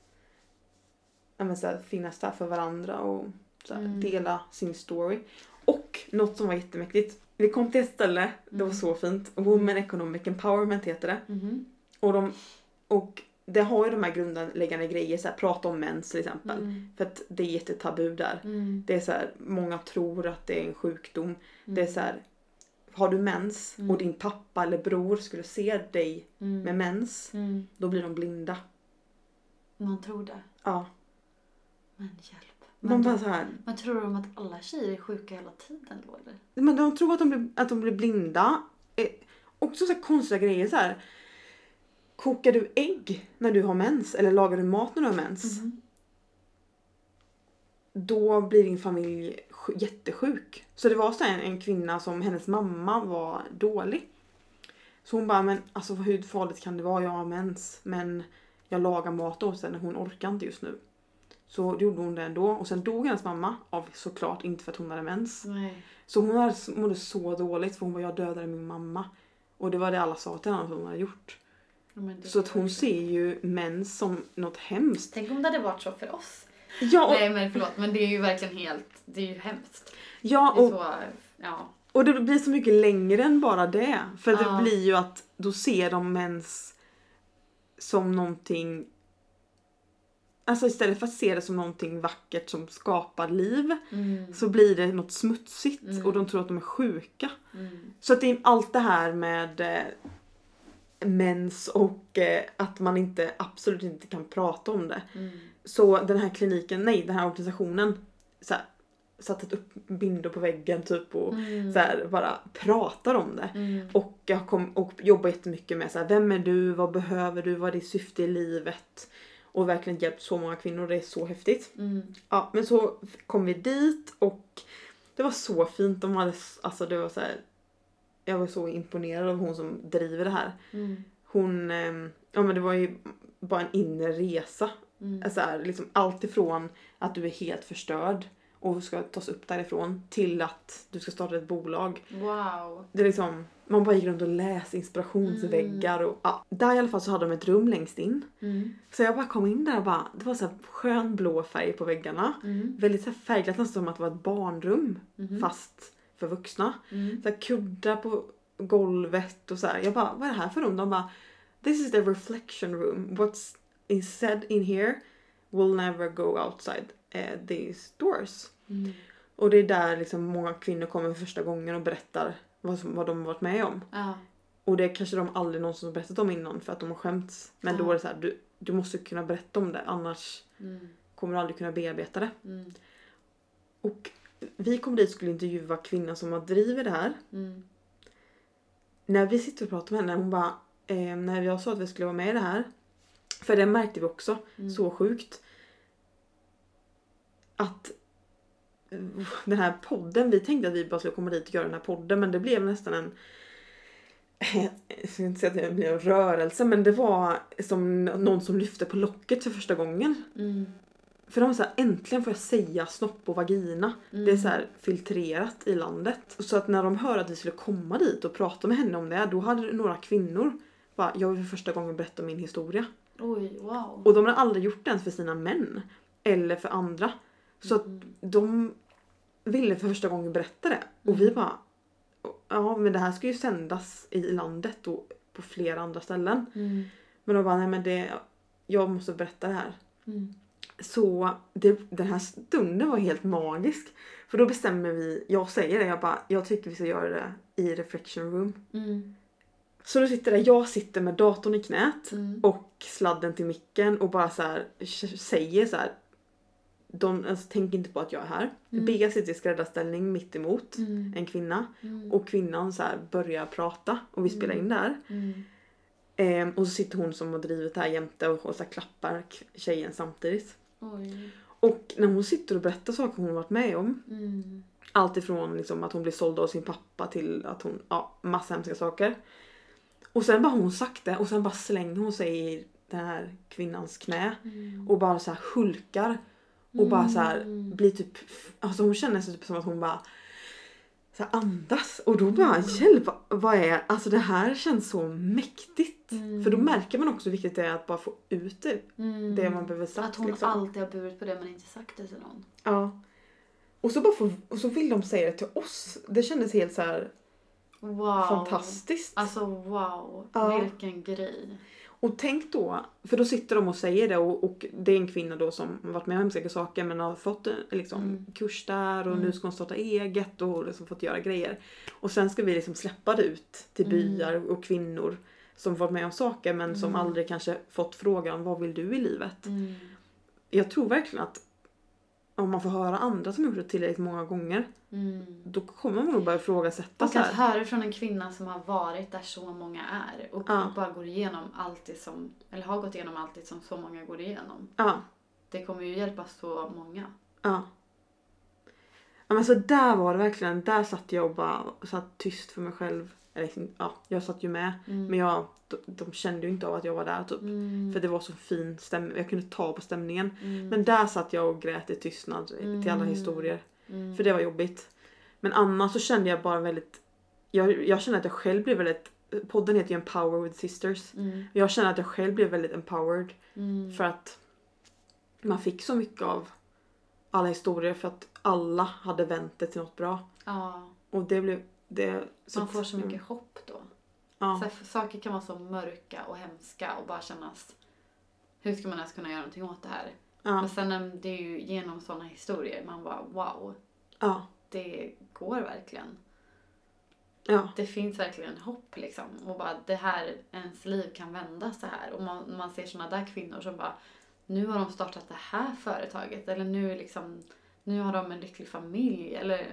Speaker 1: men så här, finnas där för varandra och här,
Speaker 2: Mm.
Speaker 1: dela sin story. Och något som var jättemäktigt. Vi kom till ett ställe, det var
Speaker 2: Mm.
Speaker 1: så fint. Women Economic Empowerment heter det.
Speaker 2: Mhm.
Speaker 1: Och, de, och det har ju de här grundläggande grejer, så här, prata om mens till exempel.
Speaker 2: Mm.
Speaker 1: För att det är jättetabu där.
Speaker 2: Mm.
Speaker 1: Det är så här, många tror att det är en sjukdom. Det är
Speaker 2: Mm.
Speaker 1: så här, har du mens
Speaker 2: Mm.
Speaker 1: och din pappa eller bror skulle se dig
Speaker 2: Mm.
Speaker 1: med mens,
Speaker 2: Mm.
Speaker 1: då blir de blinda.
Speaker 2: Man tror det.
Speaker 1: Ja.
Speaker 2: Men hjälp.
Speaker 1: Man så här,
Speaker 2: men tror de att alla tjejer är sjuka hela tiden då eller?
Speaker 1: men de tror att de blir, att de blir blinda. Eh, också så konstiga grejer så här. Kokar du ägg när du har mens eller lagar du mat när du har mens?
Speaker 2: Mhm.
Speaker 1: Då blir din familj sj- jättesjuk. Så det var så en, en kvinna som hennes mamma var dålig. Så hon bara, men alltså hur farligt kan det vara? Jag har mens men jag lagar mat åt henne, hon orkar inte just nu. Så då gjorde hon det ändå och sen dog hennes mamma av såklart inte för att hon hade mens.
Speaker 2: Nej.
Speaker 1: Så hon hade, mådde så dåligt för hon var jag dödade min mamma. Och det var det alla sa till henne att hon hade gjort. Så att hon ser ju mens som något hemskt.
Speaker 2: Tänk om det hade varit så för oss.
Speaker 1: Ja och,
Speaker 2: Nej men förlåt men det är ju verkligen helt, det är ju hemskt.
Speaker 1: ja, och,
Speaker 2: så, ja.
Speaker 1: och det blir så mycket längre än bara det. För
Speaker 2: Ja.
Speaker 1: det blir ju att då ser de mens som någonting Alltså istället för att se det som någonting vackert som skapar liv
Speaker 2: Mm.
Speaker 1: så blir det något smutsigt
Speaker 2: Mm.
Speaker 1: och de tror att de är sjuka.
Speaker 2: Mm.
Speaker 1: Så att det är allt det här med eh, mens och eh, att man inte absolut inte kan prata om det.
Speaker 2: Mm.
Speaker 1: Så den här kliniken, nej den här organisationen så här, satte upp bindor på väggen typ och
Speaker 2: Mm.
Speaker 1: så här, bara pratar om det.
Speaker 2: Mm.
Speaker 1: Och jag kom och jobbar jättemycket med så här, vem är du, vad behöver du, vad är ditt syfte i livet? Och verkligen hjälpt så många kvinnor, det är så häftigt.
Speaker 2: Mm.
Speaker 1: Ja men så kom vi dit och det var så fint. De hade, alltså det var så här, jag var så imponerad av hon som driver det här.
Speaker 2: Mm.
Speaker 1: Hon, ehm, ja men det var ju bara en inre resa.
Speaker 2: Mm.
Speaker 1: Så här, liksom allt ifrån att du är helt förstörd och ska tas upp därifrån till att du ska starta ett bolag.
Speaker 2: Wow.
Speaker 1: Det är liksom, man bara gick runt och läste inspirationsväggar och ja, där i alla fall så hade de ett rum längst in.
Speaker 2: Mm.
Speaker 1: Så jag bara kom in där och bara, det var så här skön blå färg på väggarna.
Speaker 2: Mm.
Speaker 1: Väldigt så här färgglatt nästan som att det var ett barnrum
Speaker 2: Mhm.
Speaker 1: fast för vuxna.
Speaker 2: Mm.
Speaker 1: Så här kuddar på golvet och så här. Jag bara, vad är det här för rum? De bara, this is the reflection room. What's is said in here will never go outside eh, these doors.
Speaker 2: Mm.
Speaker 1: Och det är där liksom många kvinnor kommer för första gången och berättar vad, som, vad de har varit med om.
Speaker 2: Ja.
Speaker 1: Och det kanske de aldrig någonsin har berättat om innan för att de har skämts. Men då
Speaker 2: Ja.
Speaker 1: är det så här, du, du måste kunna berätta om det annars
Speaker 2: Mm.
Speaker 1: kommer du aldrig kunna bearbeta det.
Speaker 2: Mm.
Speaker 1: Och vi kom dit och skulle intervjua kvinnan som har driver det här.
Speaker 2: Mm.
Speaker 1: När vi sitter och pratar med henne, hon bara, eh, när jag sa att vi skulle vara med i det här. För det märkte vi också,
Speaker 2: Mm.
Speaker 1: så sjukt. Att eh, den här podden, vi tänkte att vi bara skulle komma dit och göra den här podden men det blev nästan en jag ska inte säga att det blev en rörelse men det var som någon som lyfte på locket för första gången.
Speaker 2: Mm.
Speaker 1: För de var så här, äntligen får jag säga snopp och vagina.
Speaker 2: Mm.
Speaker 1: Det är så här filtrerat i landet. Så att när de hörde att vi skulle komma dit och prata med henne om det, då hade några kvinnor bara, jag vill för första gången berätta min historia.
Speaker 2: Oj, wow.
Speaker 1: Och de har aldrig gjort det ens för sina män. Eller för andra. Så att
Speaker 2: Mm.
Speaker 1: de ville för första gången berätta det. Och vi bara, ja men det här ska ju sändas i landet och på flera andra ställen.
Speaker 2: Mm.
Speaker 1: Men de bara, nej men det, jag måste berätta det här.
Speaker 2: Mm.
Speaker 1: Så det, den här stunden var helt magisk. För då bestämmer vi, jag säger det, jag bara, jag tycker vi ska göra det i reflection room.
Speaker 2: Mm.
Speaker 1: Så då sitter det, jag sitter med datorn i knät
Speaker 2: Mm.
Speaker 1: och sladden till micken och bara så här säger så här. De, alltså, tänk inte på att jag är här.
Speaker 2: Mm.
Speaker 1: Bea sitter i skräddarställning mitt emot
Speaker 2: Mm.
Speaker 1: en kvinna
Speaker 2: Mm.
Speaker 1: och kvinnan så här börjar prata och vi spelar in det här.
Speaker 2: Mm.
Speaker 1: Ehm, och så sitter hon som har drivit det här jämte och, och så klappar tjejen samtidigt.
Speaker 2: Oj.
Speaker 1: Och när hon sitter och berättar saker hon har varit med om
Speaker 2: Mm.
Speaker 1: Allt ifrån liksom att hon blir såld av sin pappa till att hon, ja massa hemska saker. Och sen bara hon sagt det och sen bara slänger hon sig i den här kvinnans knä
Speaker 2: Mm.
Speaker 1: och bara så här hulkar. Och bara så här
Speaker 2: Mm.
Speaker 1: blir typ, alltså hon känner sig typ som att hon bara så här andas och då bara
Speaker 2: Mm.
Speaker 1: hjälp vad är, alltså det här känns så mäktigt.
Speaker 2: Mm.
Speaker 1: För då märker man också hur viktigt det är att bara få ut det,
Speaker 2: Mm.
Speaker 1: det man behöver sagt.
Speaker 2: Att hon
Speaker 1: liksom.
Speaker 2: alltid har burit på det men inte sagt det till någon.
Speaker 1: Ja. Och så, bara få, och så vill de säga det till oss. Det kändes helt så här
Speaker 2: Wow.
Speaker 1: fantastiskt.
Speaker 2: Alltså wow.
Speaker 1: Ja.
Speaker 2: Vilken grej.
Speaker 1: Och tänk då, för då sitter de och säger det och, och det är en kvinna då som har varit med om hemska saker men har fått en liksom,
Speaker 2: Mm.
Speaker 1: kurs där och
Speaker 2: Mm.
Speaker 1: nu ska hon starta eget och liksom fått göra grejer. Och sen ska vi liksom släppa det ut till
Speaker 2: Mm.
Speaker 1: byar och kvinnor som varit med om saker men som
Speaker 2: Mm.
Speaker 1: aldrig kanske fått frågan vad vill du i livet?
Speaker 2: Mm.
Speaker 1: Jag tror verkligen att om man får höra andra som gjort det tillräckligt många gånger
Speaker 2: Mm.
Speaker 1: då kommer man nog börja ifrågasätta
Speaker 2: Och
Speaker 1: så
Speaker 2: att höra från en kvinna som har varit där så många är och
Speaker 1: Ja.
Speaker 2: bara går igenom allt det som, eller har gått igenom allt det som så många går igenom.
Speaker 1: Ja.
Speaker 2: Det kommer ju hjälpa så många.
Speaker 1: Ja. Ja men så där var det verkligen. Där satt jag och bara satt tyst för mig själv. Eller ja, jag satt ju med.
Speaker 2: Mm.
Speaker 1: Men jag, de, de kände ju inte av att jag var där typ.
Speaker 2: Mm.
Speaker 1: För det var så fin stämning. Jag kunde ta på stämningen.
Speaker 2: Mm.
Speaker 1: Men där satt jag och grät i tystnad till alla
Speaker 2: Mm.
Speaker 1: historier.
Speaker 2: Mm.
Speaker 1: För det var jobbigt. Men annars så kände jag bara väldigt... Jag, jag kände att jag själv blev väldigt... Podden heter ju Empower with Sisters.
Speaker 2: Mm.
Speaker 1: Jag känner att jag själv blev väldigt empowered.
Speaker 2: Mm.
Speaker 1: För att man fick så mycket av alla historier för att alla hade vänt det till något bra.
Speaker 2: Ja,
Speaker 1: Och det blev... Det,
Speaker 2: man får så mycket hopp då.
Speaker 1: Ja,
Speaker 2: Så saker kan vara så mörka och hemska och bara kännas... Hur ska man ens kunna göra någonting åt det här?
Speaker 1: Ja.
Speaker 2: Men sen det är ju genom sådana historier man bara wow,
Speaker 1: Ja.
Speaker 2: det går verkligen.
Speaker 1: Ja.
Speaker 2: Det finns verkligen hopp liksom. Och bara det här, ens liv kan vända så här. Och man, man ser såna där kvinnor som bara, nu har de startat det här företaget. Eller nu liksom, nu har de en lycklig familj. Eller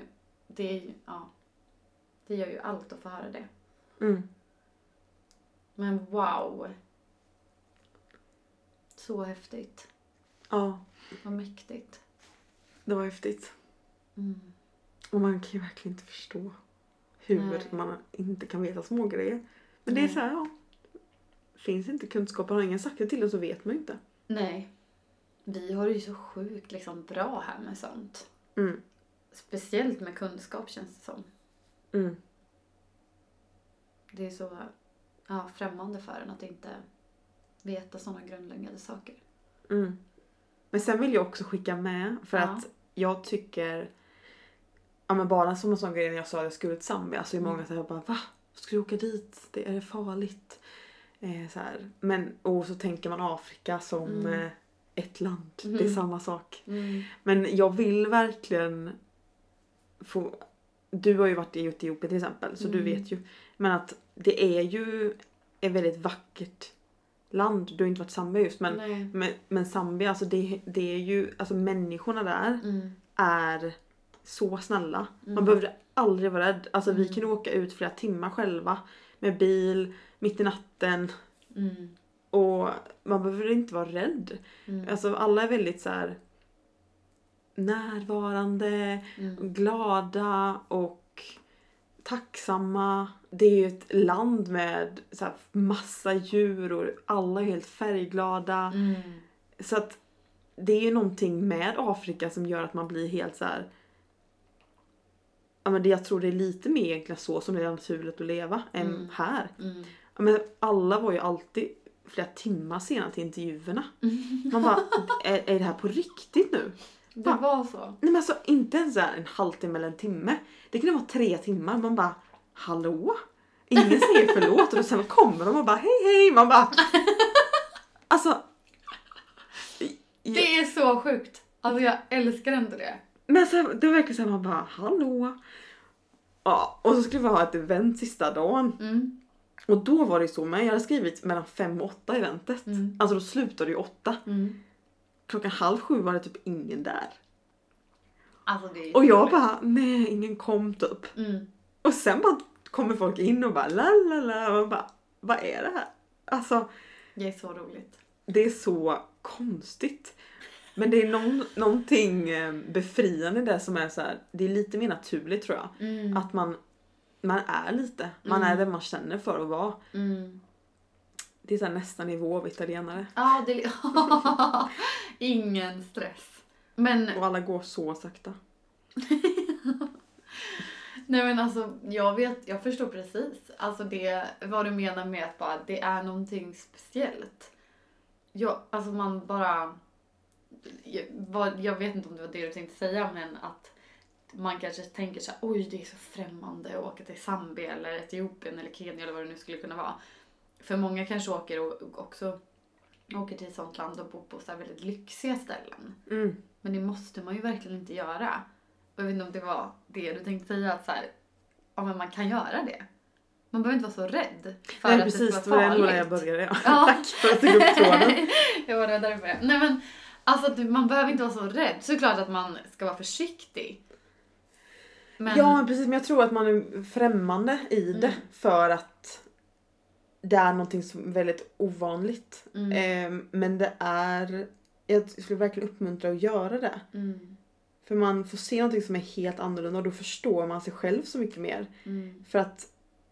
Speaker 2: det är ju- ja. Det gör ju allt att få höra det.
Speaker 1: Mm.
Speaker 2: Men wow. Så häftigt.
Speaker 1: Ja.
Speaker 2: Vad mäktigt.
Speaker 1: Det var häftigt.
Speaker 2: Mm.
Speaker 1: Och man kan ju verkligen inte förstå hur
Speaker 2: Nej.
Speaker 1: man inte kan veta små grejer. Men det är
Speaker 2: Nej.
Speaker 1: så här, ja. Finns inte kunskapen, har ingen sagt det till en så vet man ju inte.
Speaker 2: Nej. Vi har det ju så sjukt liksom bra här med sånt.
Speaker 1: Mm.
Speaker 2: Speciellt med kunskap känns det som.
Speaker 1: Mm.
Speaker 2: Det är så ja, främmande för en att inte veta sådana grundläggande saker.
Speaker 1: Mm. Men sen vill jag också skicka med för
Speaker 2: Ja.
Speaker 1: att jag tycker Ja men bara som en sån grej när jag sa att jag skulle till Zambia så är många
Speaker 2: Mm.
Speaker 1: såhär bara va? Ska du åka dit? Det är farligt. Eh, så här. Men och så tänker man Afrika som
Speaker 2: Mm.
Speaker 1: eh, ett land. Det är
Speaker 2: Mm.
Speaker 1: samma sak.
Speaker 2: Mm.
Speaker 1: Men jag vill verkligen få... Du har ju varit i Etiopien till exempel så du
Speaker 2: Mm.
Speaker 1: vet ju. Men att det är ju ett väldigt vackert land. Du har inte varit i Zambia just men,
Speaker 2: Nej.
Speaker 1: men, men Zambia alltså det, det är ju, alltså människorna där
Speaker 2: Mm.
Speaker 1: är så snälla. Man
Speaker 2: Mm.
Speaker 1: behövde aldrig vara rädd. Alltså vi
Speaker 2: Mm.
Speaker 1: kunde åka ut flera timmar själva med bil, mitt i natten
Speaker 2: Mm.
Speaker 1: och man behöver inte vara rädd.
Speaker 2: Mm.
Speaker 1: Alltså alla är väldigt så här närvarande,
Speaker 2: Mm.
Speaker 1: glada och tacksamma. Det är ju ett land med så här massa djur och alla är helt färgglada.
Speaker 2: Mm.
Speaker 1: Så att det är ju någonting med Afrika som gör att man blir helt så här. Ja, men det, jag tror det är lite mer egentligen så som det är naturligt att leva än
Speaker 2: Mm.
Speaker 1: här.
Speaker 2: Mm.
Speaker 1: Ja, men alla var ju alltid flera timmar sena till intervjuerna. Man bara, är, är det här på riktigt nu?
Speaker 2: Det var så.
Speaker 1: Nej men alltså inte ens en halvtimme eller en timme. Det kunde vara tre timmar. Man bara, hallå? Ingen säger förlåt och sen kommer de och bara hej hej. Man bara, alltså.
Speaker 2: Det är så sjukt. Alltså jag älskar ändå det.
Speaker 1: Men så det verkligen såhär man bara, hallå? Ja, och så skulle vi ha ett event sista dagen.
Speaker 2: Mm.
Speaker 1: Och då var det så med, jag hade skrivit mellan fem och åtta eventet.
Speaker 2: Mm.
Speaker 1: Alltså då slutade det ju åtta.
Speaker 2: Mm.
Speaker 1: Klockan halv sju var det typ ingen där.
Speaker 2: Alltså
Speaker 1: Och jag
Speaker 2: roligt.
Speaker 1: bara, nej ingen kom typ.
Speaker 2: Mm.
Speaker 1: Och sen bara kommer folk in och bara la la la. Man bara, vad är det här? Alltså
Speaker 2: Det är så roligt.
Speaker 1: det är så konstigt. Men det är någon, någonting eh, befriande där som är så här, det är lite mer naturligt tror jag.
Speaker 2: Mm.
Speaker 1: Att man, man är lite, man
Speaker 2: Mm.
Speaker 1: är den man känner för att vara.
Speaker 2: Mm.
Speaker 1: Det är så nästa nivå av italienare.
Speaker 2: Ja, det... Ingen stress. Men
Speaker 1: Och alla går så sakta.
Speaker 2: Nej men alltså jag vet, jag förstår precis. Alltså det, vad du menar med att bara det är någonting speciellt. Jag, alltså man bara, jag, vad, jag vet inte om det var det du tänkte säga men att man kanske tänker så här, oj det är så främmande att åka till Zambia eller Etiopien eller Kenya eller vad det nu skulle kunna vara. För många kanske åker och också åker till ett sånt land och bor på så väldigt lyxiga ställen.
Speaker 1: Mm.
Speaker 2: Men det måste man ju verkligen inte göra. Och jag vet inte om det var det du tänkte säga att så här, ja men man kan göra det. Man behöver inte vara så rädd för
Speaker 1: Nej
Speaker 2: att
Speaker 1: precis,
Speaker 2: det
Speaker 1: det
Speaker 2: ska
Speaker 1: var
Speaker 2: vara
Speaker 1: ändå där
Speaker 2: farligt.
Speaker 1: jag började. Ja.
Speaker 2: Ja.
Speaker 1: Tack för att du tog upp tråden.
Speaker 2: jag var rädd för det. Nej men alltså man behöver inte vara så rädd. Såklart att man ska vara försiktig. Men,
Speaker 1: Ja men precis, men jag tror att man är främmande i det
Speaker 2: Mm.
Speaker 1: för att det är någonting som är väldigt ovanligt.
Speaker 2: mm,
Speaker 1: Eh, men det är, jag skulle verkligen uppmuntra att göra det.
Speaker 2: mm,
Speaker 1: För man får se någonting som är helt annorlunda och då förstår man sig själv så mycket mer.
Speaker 2: mm,
Speaker 1: För att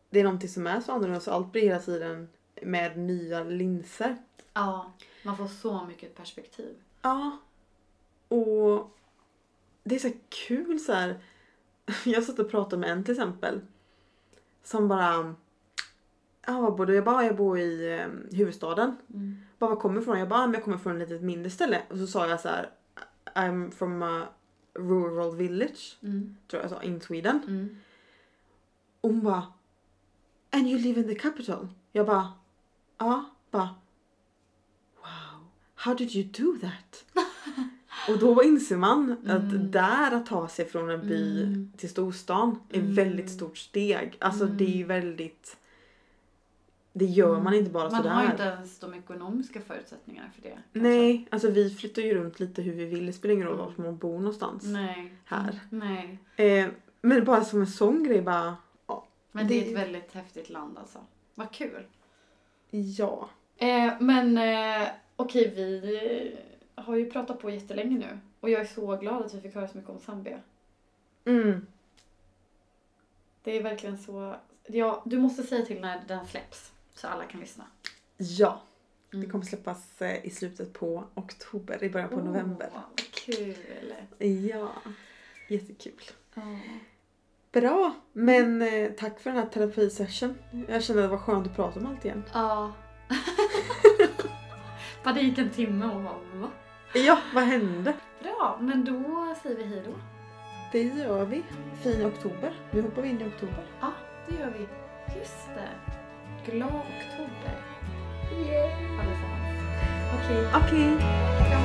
Speaker 1: det är någonting som är så annorlunda så allt blir hela tiden med nya linser.
Speaker 2: ja, man får så mycket perspektiv.
Speaker 1: Ja. Och det är så kul så här. Jag satt och pratade med en till exempel. Som bara... Ja, var du? Jag bara, jag bor i eh, huvudstaden.
Speaker 2: Mm,
Speaker 1: Bara, var kommer du ifrån? Jag bara, men jag kommer från ett litet mindre ställe. Och så sa jag så här. I'm from a rural village.
Speaker 2: mm,
Speaker 1: Tror jag sa, in Sweden.
Speaker 2: mm.
Speaker 1: Och hon bara. And you live in the capital? Jag bara. Ja. Bara. Wow. How did you do that? Och då inser man att
Speaker 2: Mm.
Speaker 1: där att ta sig från en by
Speaker 2: Mm.
Speaker 1: till storstan är
Speaker 2: Mm.
Speaker 1: väldigt stort steg. Alltså
Speaker 2: Mm.
Speaker 1: det är ju väldigt... Det gör man inte bara
Speaker 2: Man
Speaker 1: sådär.
Speaker 2: har ju inte ens de ekonomiska förutsättningarna för det. kanske.
Speaker 1: Nej, alltså vi flyttar ju runt lite hur vi vill. Det spelar ingen roll
Speaker 2: Mm.
Speaker 1: var man bor någonstans.
Speaker 2: Nej.
Speaker 1: Här.
Speaker 2: Nej.
Speaker 1: Eh, men bara som en sån grej bara,
Speaker 2: Men det är ett väldigt häftigt land alltså. Vad kul.
Speaker 1: ja.
Speaker 2: Eh, men eh, okej, vi eh, har ju pratat på jättelänge nu. Och jag är så glad att vi fick höra så mycket om Zambia.
Speaker 1: Mm.
Speaker 2: Det är verkligen så... Ja, du måste säga till när den släpps. Så alla kan lyssna.
Speaker 1: Ja. Det
Speaker 2: Mm.
Speaker 1: kommer släppas eh, i slutet på oktober, i början på
Speaker 2: Åh,
Speaker 1: november.
Speaker 2: vad kul.
Speaker 1: Ja. Jättekul.
Speaker 2: Ja.
Speaker 1: Bra, men eh, tack för den här terapisession. Jag kände att det var skönt att prata om allt igen.
Speaker 2: Ja. Bara det gick en timme och bara va?
Speaker 1: Ja, vad hände?
Speaker 2: Bra, men då säger vi hej då.
Speaker 1: Det gör vi. Fin oktober. Nu hoppar vi in i oktober.
Speaker 2: Ja, det gör vi. Just det. Glad oktober. Allesammans. Okej,
Speaker 1: Okej,
Speaker 2: kram